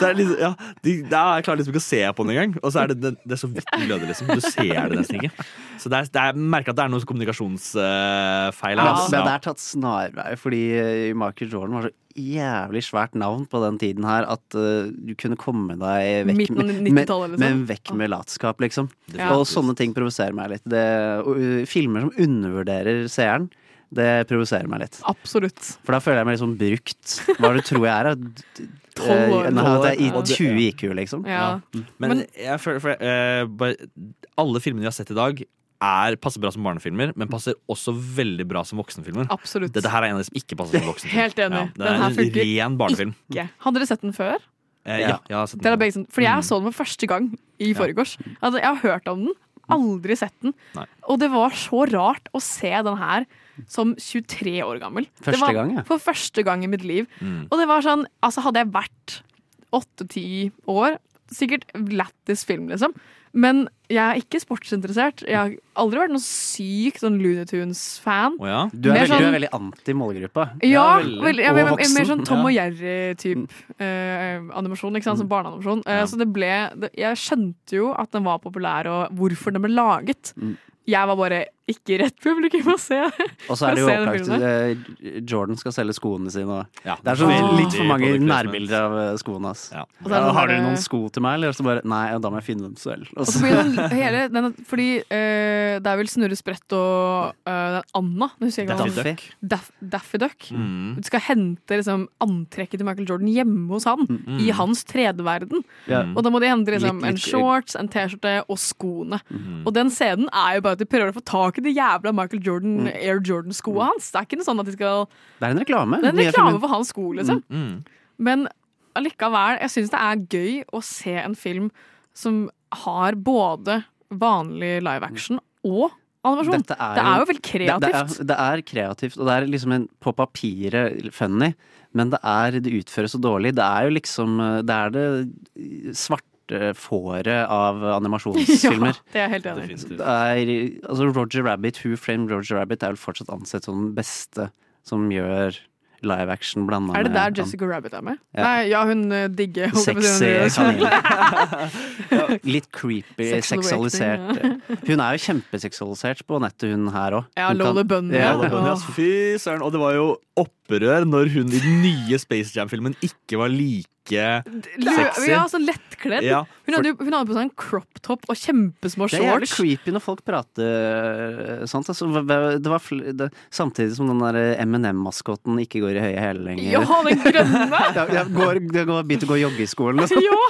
Så er liksom, ja, de, da er jeg klarer liksom ikke å se på den engang. Og så er det, det, det er så vidt den gløder, liksom. Du ser det nesten ikke. Så det er, det er, jeg merker at det er noe kommunikasjonsfeil her.
Men,
altså.
men det er tatt snarvei, fordi eh, Michael Jordan var så jævlig svært navn på den tiden her at uh, du kunne komme deg vekk med,
90-tallet,
med,
liksom.
med, vekk med latskap, liksom.
Ja.
Og sånne ting provoserer meg litt. Det, og, uh, filmer som undervurderer seeren, det provoserer meg litt.
Absolutt.
For da føler jeg meg sånn brukt. Hva du tror jeg er? At-
Tolv år.
eh, Nei, at jeg er i 20 IQ, liksom.
Ja.
Men, jeg føler for, uh, bare, Alle filmene vi har sett i dag, er, passer bra som barnefilmer, men passer også veldig bra som voksenfilmer.
Absolutt.
Dette her er en av de som ikke passer som voksenfilm.
Helt enig.
Ja, det er en ren barnefilm.
Ikke. Hadde dere sett den før?
Eh, ja, jeg har sett den.
begge fordi
Mm.
jeg så den for første gang i forgårs. Altså, jeg har hørt om den, aldri sett den.
Nei.
Og det var så rart å se den her som 23 år gammel.
Første
det var
gang, ja.
For første gang i mitt liv.
Mm.
Og det var sånn, altså hadde jeg vært åtte-ti år, sikkert lættis film, liksom. Men jeg er ikke sportsinteressert. Jeg har aldri vært noen syk sånn Looney Tunes-fan.
Du, er veldig,
sånn,
du
sånn-
er veldig anti-målgruppa.
ja,
veldig.
veldig, jeg,
Og voksen.
mer sånn Tom
Ja.
og Jerry-type animasjon. Ikke sant? Som barneanimasjon. Eh, Så det ble det, Jeg skjønte jo at den var populær, og hvorfor den ble laget. Jeg var bare ikke rett publikum å se.
Og så er det jo opplagt eh, Jordan skal selge skoene sine. Og
Ja,
det er så
ah.
litt for mange nærbilder av eh, skoene hans.
Og så er det
Ja,
sånn
har dere noen sko til meg, eller? Så bare Nei, da må jeg finne dem selv. Og
Og så hele den, Fordi eh, det er vel Snurre Sprett og eh, Anna
Daffy Duck.
Daff, Daffy Duck.
Mm.
Du skal hente liksom, antrekket til Michael Jordan hjemme hos han.
Mm.
I hans 3D-verden.
Mm.
Og da må de hente liksom,
Litt-
en shorts, en T-skjorte og skoene.
Mm.
Og den scenen er jo bare at de prøver å få tak i de jævla Michael Jordan,
Mm.
Air Jordan-skoene hans. Det er ikke noe sånn at de skal
Det er en reklame.
Det er en reklame for hans sko, liksom.
Mm.
Men allikevel, jeg syns det er gøy å se en film som har både vanlig live action og animasjon.
Dette
det er jo veldig kreativt.
Det, det, er, det er kreativt, og det er liksom en, på papiret funny, men det, er, det utføres så dårlig. Det er jo liksom eh, Det er det svarte fåret av animasjonsfilmer.
Ja, det er helt enig.
Det er, altså Roger Rabbit, Who Framed Roger Rabbit, er vel fortsatt ansett som den beste som gjør live action blanda
Er det
med
der Jessica Rabbit er med?
Ja.
Nei, ja, hun eh, digger
Sexy kanin. Litt creepy, seksualisert. Hun er jo kjempeseksualisert på nettet, hun her òg.
Ja, Lola Bunny.
Ja,
Bunny. Fy søren. Og det var jo opprør når hun i den nye Space Jam-filmen ikke var like sexy.
Ja, så lettkledd.
Ja,
hun, hadde, hun hadde på seg en crop top og kjempesmå shorts.
Det er jævlig creepy når folk prater eh, sånt. Altså, det var fl det, samtidig som den der M&M-maskoten ikke går i høye hæler lenger.
Ja, den grønne!
ja, ja, går, det går, begynte å gå joggeskolen. Liksom.
Ja!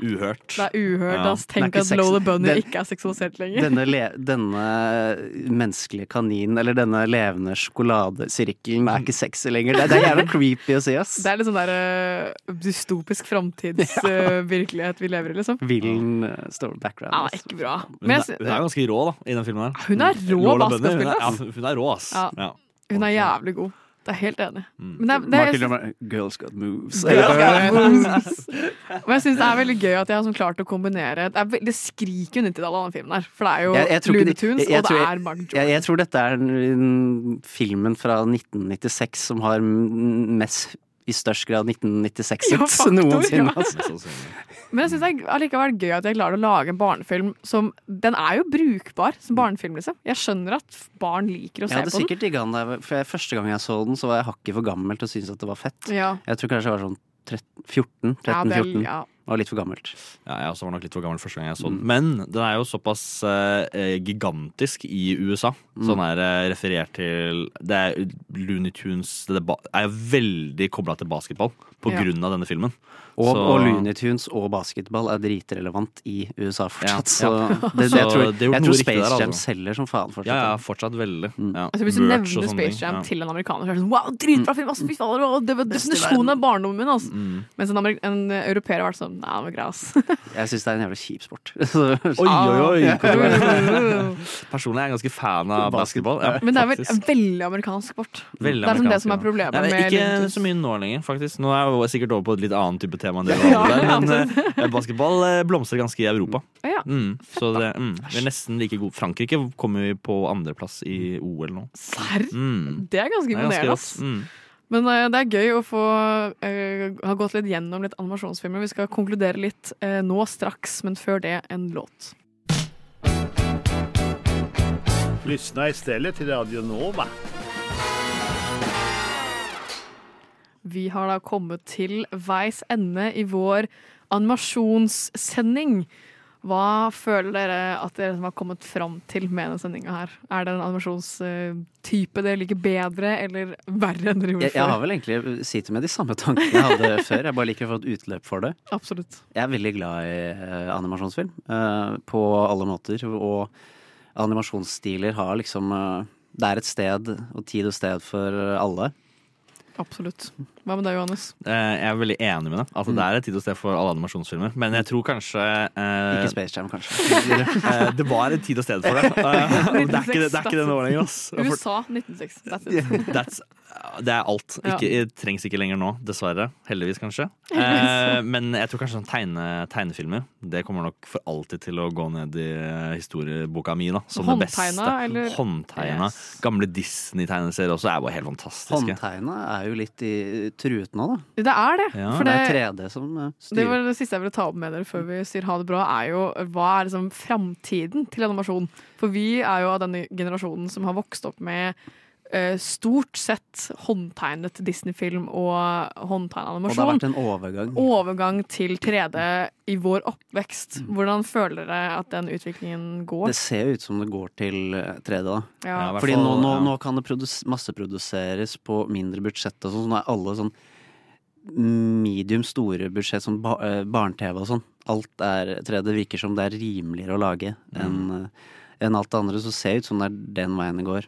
Uhørt.
Det er uhørt.
Ja. Altså, er
Tenk at. Lola Bunny
Den-
ikke er seksualisert lenger.
Denne, le, denne menneskelige kaninen, eller denne levende sjokoladesirkelen, er ikke sexy lenger. Det, det er jævlig creepy å si, ass.
Det er litt sånn der uh, dystopisk framtidsvirkelighet vi lever i, liksom.
Villen uh, story background.
Ja, ikke bra. Men jeg,
hun er jo ganske rå da, i den filmen. her
Hun er rå
er-
basketspiller, ass.
Ja, hun er rå, ass.
Ja.
Ja.
hun er jævlig god. Det er helt enig.
Mm.
Men det, er- det,
Michael
er-
Girls got moves.
Girls got moves. Og jeg syns det er veldig gøy at de har sånn klart å kombinere Det, er, det skriker jo 90-tallet, den filmen her. For det er jo
Jeg- jeg
Looney Tunes, og det er Michael Jordan.
Jeg, jeg tror dette er filmen fra 1996 som har mest i størst grad 1996
Ja,
noensinne.
ja.
Altså.
Men jeg syns det er allikevel gøy at jeg klarer å lage en barnefilm som Den er jo brukbar som barnefilm, liksom. Jeg skjønner at barn liker å se på
Jeg hadde
den.
sikkert digga den der, for jeg, første gang jeg så den, så var jeg hakket for gammel til å synes at det var fett.
Ja.
Jeg tror kanskje jeg var sånn 13, 14.
Ja, det er-
13-14.
Ja.
Var litt for gammelt.
Ja, jeg også var nok litt for gammel første gang jeg så den.
Mm.
Men den er jo såpass eh, gigantisk i USA.
Mm.
Sånn er eh, referert til Det er Looney Tunes Det er er veldig kobla til basketball på
Ja.
grunn av denne filmen.
Og,
Så-
og Looney Tunes og basketball er dritrelevant i USA fortsatt.
Ja,
Så det, det, jeg tror,
det er
jeg tror Space
der,
Jam
altså.
selger som faen fortsatt.
Ja, ja, fortsatt veldig. Ja.
Altså, hvis du nevner Space Jam
ja.
til en amerikaner, så er det sånn wow, dritbra film! Altså, fy faen, det var definisjonen av barndommen min! Altså.
Mm.
Mens en, en europeer har vært sånn Nei, det var grei.
Jeg syns det er en jævla kjip sport.
Oi, oi, oi!
Ja.
Personlig er jeg ganske fan av basketball. Ja,
Men det er vel veldig amerikansk sport.
Veldig
det er som det som er problemet
Nei, men
med
Ikke så mye nå lenger, faktisk. Nå er jeg sikkert over på et litt annet type tema enn det var der, men eh, basketball eh, blomstrer ganske i Europa.
Ja.
Mm, så det, mm, vi er nesten like gode. Frankrike kommer vi på andreplass i OL nå.
Serr?
Mm.
Det er ganske
Det er ganske
imponerende,
rått. Mm.
Men eh, det er gøy å få eh, ha gått litt gjennom litt animasjonsfilmer. Vi skal konkludere litt eh, nå straks, men før det en låt.
Lyssna istället till Radio Nova.
Vi har da kommet til veis ende i vår animasjonssending. Hva føler dere at dere har kommet fram til med denne sendinga her? Er det en animasjonstype dere liker bedre eller verre enn dere gjorde
Jeg, jeg har vel egentlig sittet med de samme tankene jeg hadde før. Jeg bare liker å få et utløp for det.
Absolutt.
Jeg er veldig glad i eh, animasjonsfilm. eh, på alle måter. Og animasjonsstiler har liksom eh, Det er et sted og tid og sted for alle.
Absolutt. Hva med deg, Johannes?
Eh, Jeg er veldig enig med det. Altså, Det er et tid og sted for alle animasjonsfilmer. Men jeg tror kanskje eh,
Ikke Space Jam, kanskje.
eh, Det var et tid og sted for det. Eh, det er ikke det, det, er ikke nå lenger. ass.
USA 1906. That's it.
That's, det er alt. Ikke, det trengs ikke lenger nå, dessverre. Heldigvis, kanskje. Eh, men jeg tror kanskje sånn tegne, tegnefilmer Det kommer nok for alltid til å gå ned i eh, historieboka mi. da Som det beste.
Håndtegna, eller?
Håndtegna. Gamle Disney-tegneserier også er bare helt fantastiske.
Håndtegna er jo litt i truet nå, da.
Det er det.
Ja.
For
det
det,
er 3D som styrer.
det var det siste jeg ville ta opp med dere før vi sier ha det bra, er jo hva er liksom framtiden til animasjon? For vi er jo av denne generasjonen som har vokst opp med eh, stort sett håndtegnet Disney-film og håndtegnet
Og det har vært en overgang.
Overgang til 3D i vår oppvekst. Hvordan føler dere at den utviklingen går?
Det ser jo ut som det går til eh, 3D, da.
Ja. Ja,
Fordi nå, nå, nå kan det produs masseproduseres på mindre budsjett og sånn. så Nå er alle sånn medium store budsjett, sånn ba eh, barne-TV og sånn. Alt er 3D. Det virker som det er rimeligere å lage enn eh, enn alt det andre. Så ser det ut som det er den veien det går.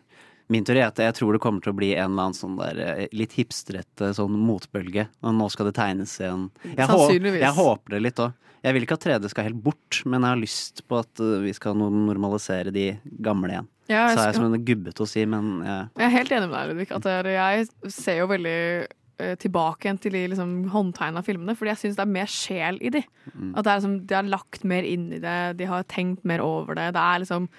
Min teori er at jeg tror det kommer til å bli en eller annen sånn der eh, litt hipstrete sånn motbølge. Og nå skal det tegnes igjen. Jeg, Sannsynligvis.
Sannsynligvis.
jeg håper det litt òg. Jeg vil ikke at 3D skal helt bort, men jeg har lyst på at eh, vi skal normalisere de gamle igjen.
Ja, jeg
Så er jeg som en gubbete å si, men jeg,
Jeg er helt enig med deg, Ludvig. At jeg ser jo veldig eh, tilbake igjen til de liksom, håndtegna filmene, fordi jeg syns det er mer sjel i de.
Mm.
At det er, liksom, de har lagt mer inn i det, de har tenkt mer over det. Det er liksom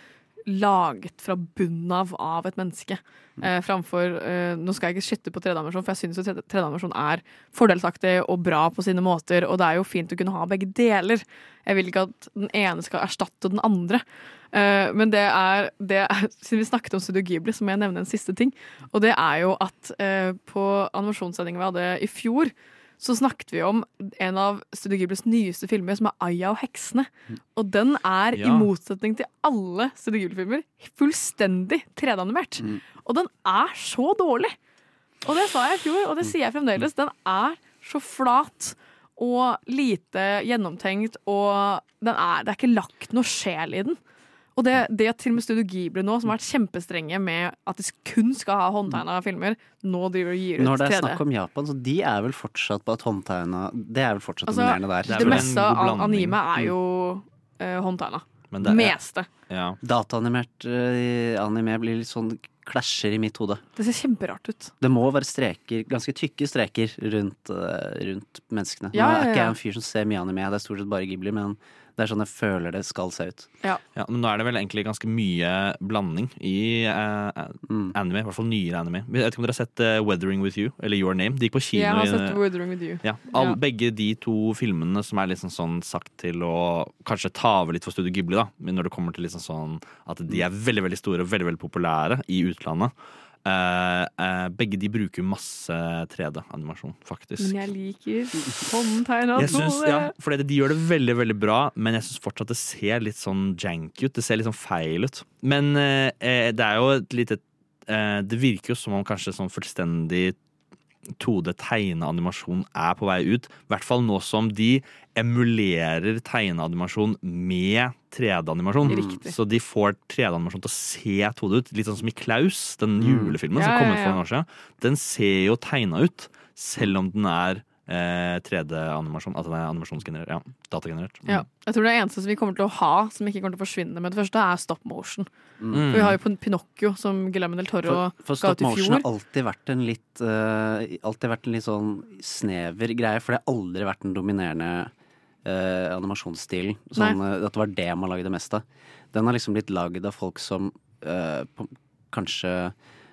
laget fra bunnen av av et menneske. Eh, framfor eh, Nå skal jeg ikke skytte på 3D-animasjon, for jeg syns 3D-animasjon er fordelsaktig og bra på sine måter, og det er jo fint å kunne ha begge deler. Jeg vil ikke at den ene skal erstatte den andre. Eh, men det er, det er Siden vi snakket om Studio Ghibli, så må jeg nevne en siste ting. Og det er jo at eh, på animasjonssendingen vi hadde i fjor, så snakket vi om en av Studio Ghiblis nyeste filmer, som er Aya og heksene. Og den er, i motsetning til alle Studio Ghibli-filmer, fullstendig 3D-animert. Og den er så dårlig! Og det sa jeg i fjor, og det sier jeg fremdeles. Den er så flat og lite gjennomtenkt, og den er, det er ikke lagt noe sjel i den. Og det, det at til og med Studio Ghibli nå, som har vært kjempestrenge med at de kun skal ha håndtegna filmer, nå driver og gir ut 3D.
Når det er snakk om Japan, så de er vel fortsatt på at håndtegna Det er vel fortsatt
Altså,
dominerende der.
det, meste av anime er jo uh, håndtegna.
Men det
Meste. Ja.
Dataanimert uh, anime blir litt sånn klasjer i mitt hode.
Det ser kjemperart ut.
Det må være streker, ganske tykke streker rundt, uh, rundt menneskene.
Ja,
Nå
ja,
er ikke jeg en fyr som ser mye anime, det er stort sett bare Ghibli, men det er sånn jeg føler det skal se ut.
Ja.
men nå er det vel egentlig ganske mye blanding i uh, anime. I hvert fall nyere anime. Jeg vet ikke om dere har sett uh, Weathering With You eller Your Name? De gikk på kino.
Jeg har sett 'Weathering With You.
Ja, all,
Ja.
Begge de to filmene som er liksom sånn sagt til å kanskje ta over litt for Studio Ghibli, da. Men når det kommer til liksom sånn at de er veldig veldig store og veldig veldig populære i utlandet. Eh, eh, begge de bruker masse 3D-animasjon, faktisk.
Men jeg liker håndtegna
synes, ja, for de gjør det veldig veldig bra, men jeg syns fortsatt det ser litt sånn janky ut. Det ser litt sånn feil ut. Men eh, eh, det er jo et lite eh, Det virker jo som om kanskje sånn fullstendig 2D-tegneanimasjon er på vei ut. I hvert fall nå som de emulerer tegneanimasjon med 3D-animasjon.
Riktig.
Så de får 3D-animasjon til å se 2D ut. Litt sånn som i Klaus, den julefilmen
Ja,
som kom ut for noen år siden. Den ser jo tegna ut, selv om den er eh, 3D-animasjon. Altså den er animasjonsgenerert. Ja, datagenerert.
Ja. Jeg tror det eneste som vi kommer til å ha, som ikke kommer til å forsvinne med det første, er stop motion.
Mm.
For vi har jo Pin- Pinocchio, som Guillermo del Toro
For, for
ga
stop
ut i
motion har alltid vært en litt uh, Alltid vært en litt sånn snever greie, for det har aldri vært den dominerende eh, animasjonsstilen. Sånn, eh, at det var det man lagde mest av. Den har liksom blitt lagd av folk som eh, på, kanskje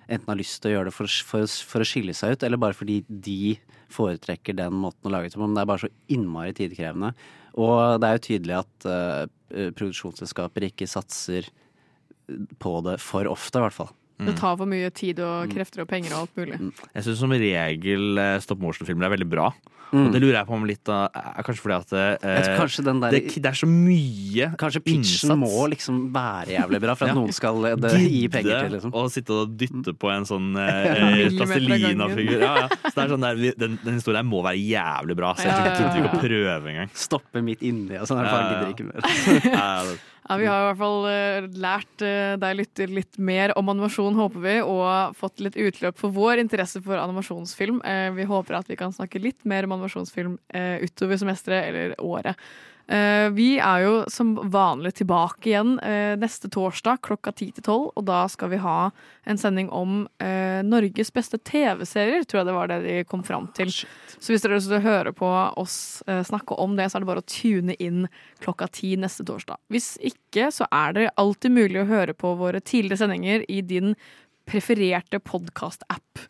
enten har lyst til å gjøre det for, for, for å skille seg ut, eller bare fordi de foretrekker den måten å lage det på. Men det er bare så innmari tidkrevende. Og det er jo tydelig at eh, produksjonsselskaper ikke satser på det for ofte, i hvert fall.
Det tar for mye tid
Mm.
og krefter og penger og alt mulig.
Jeg syns som regel eh, stop motion-filmer er veldig bra.
Mm.
Og det lurer jeg på om litt av er kanskje fordi at eh,
kanskje den der-
det, det er så mye
Kanskje pitchen
innsats.
må liksom være jævlig bra for at
Ja.
noen skal eh, det, gi penger til, liksom.
Og sitte og dytte på en sånn eh,
av
plastelina-figur. Ja, ja. Så det er sånn der, den, den historien må være jævlig bra, så jeg
ja,
ikke å prøve engang.
Stoppe midt inni og sånn.
Ja,
gidder ikke mer.
Ja,
Vi har i hvert fall eh, lært eh, deg lytter litt mer om animasjon, håper vi, og fått litt utløp for vår interesse for animasjonsfilm. Eh, Vi håper at vi kan snakke litt mer om animasjonsfilm utover semesteret eller året. Eh, Vi er jo som vanlig tilbake igjen eh, neste torsdag klokka 10 til 12, og da skal vi ha en sending om eh, Norges beste TV-serier, tror jeg det var det de kom fram til. Så hvis dere å høre på oss snakke om det, så er det bare å tune inn klokka ti neste torsdag. Hvis ikke, så er det alltid mulig å høre på våre tidligere sendinger i din prefererte podkast-app.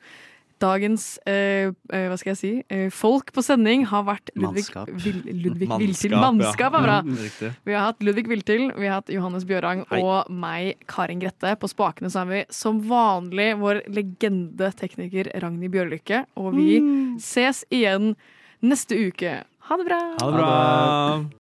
Dagens eh, eh, hva skal jeg si, eh, folk på sending har vært Ludvig,
Mannskap.
Vil, Ludvig
Mannskap,
Viltil. Mannskap er bra.
Ja.
Vi har hatt Ludvig Viltil, vi har hatt Johannes Bjørang
Hei.
og meg, Karin Grette. På spakene så har vi som vanlig vår legendetekniker Ragnhild Bjørlykke. Og vi ses igjen neste uke. Ha det bra!
Ha det bra.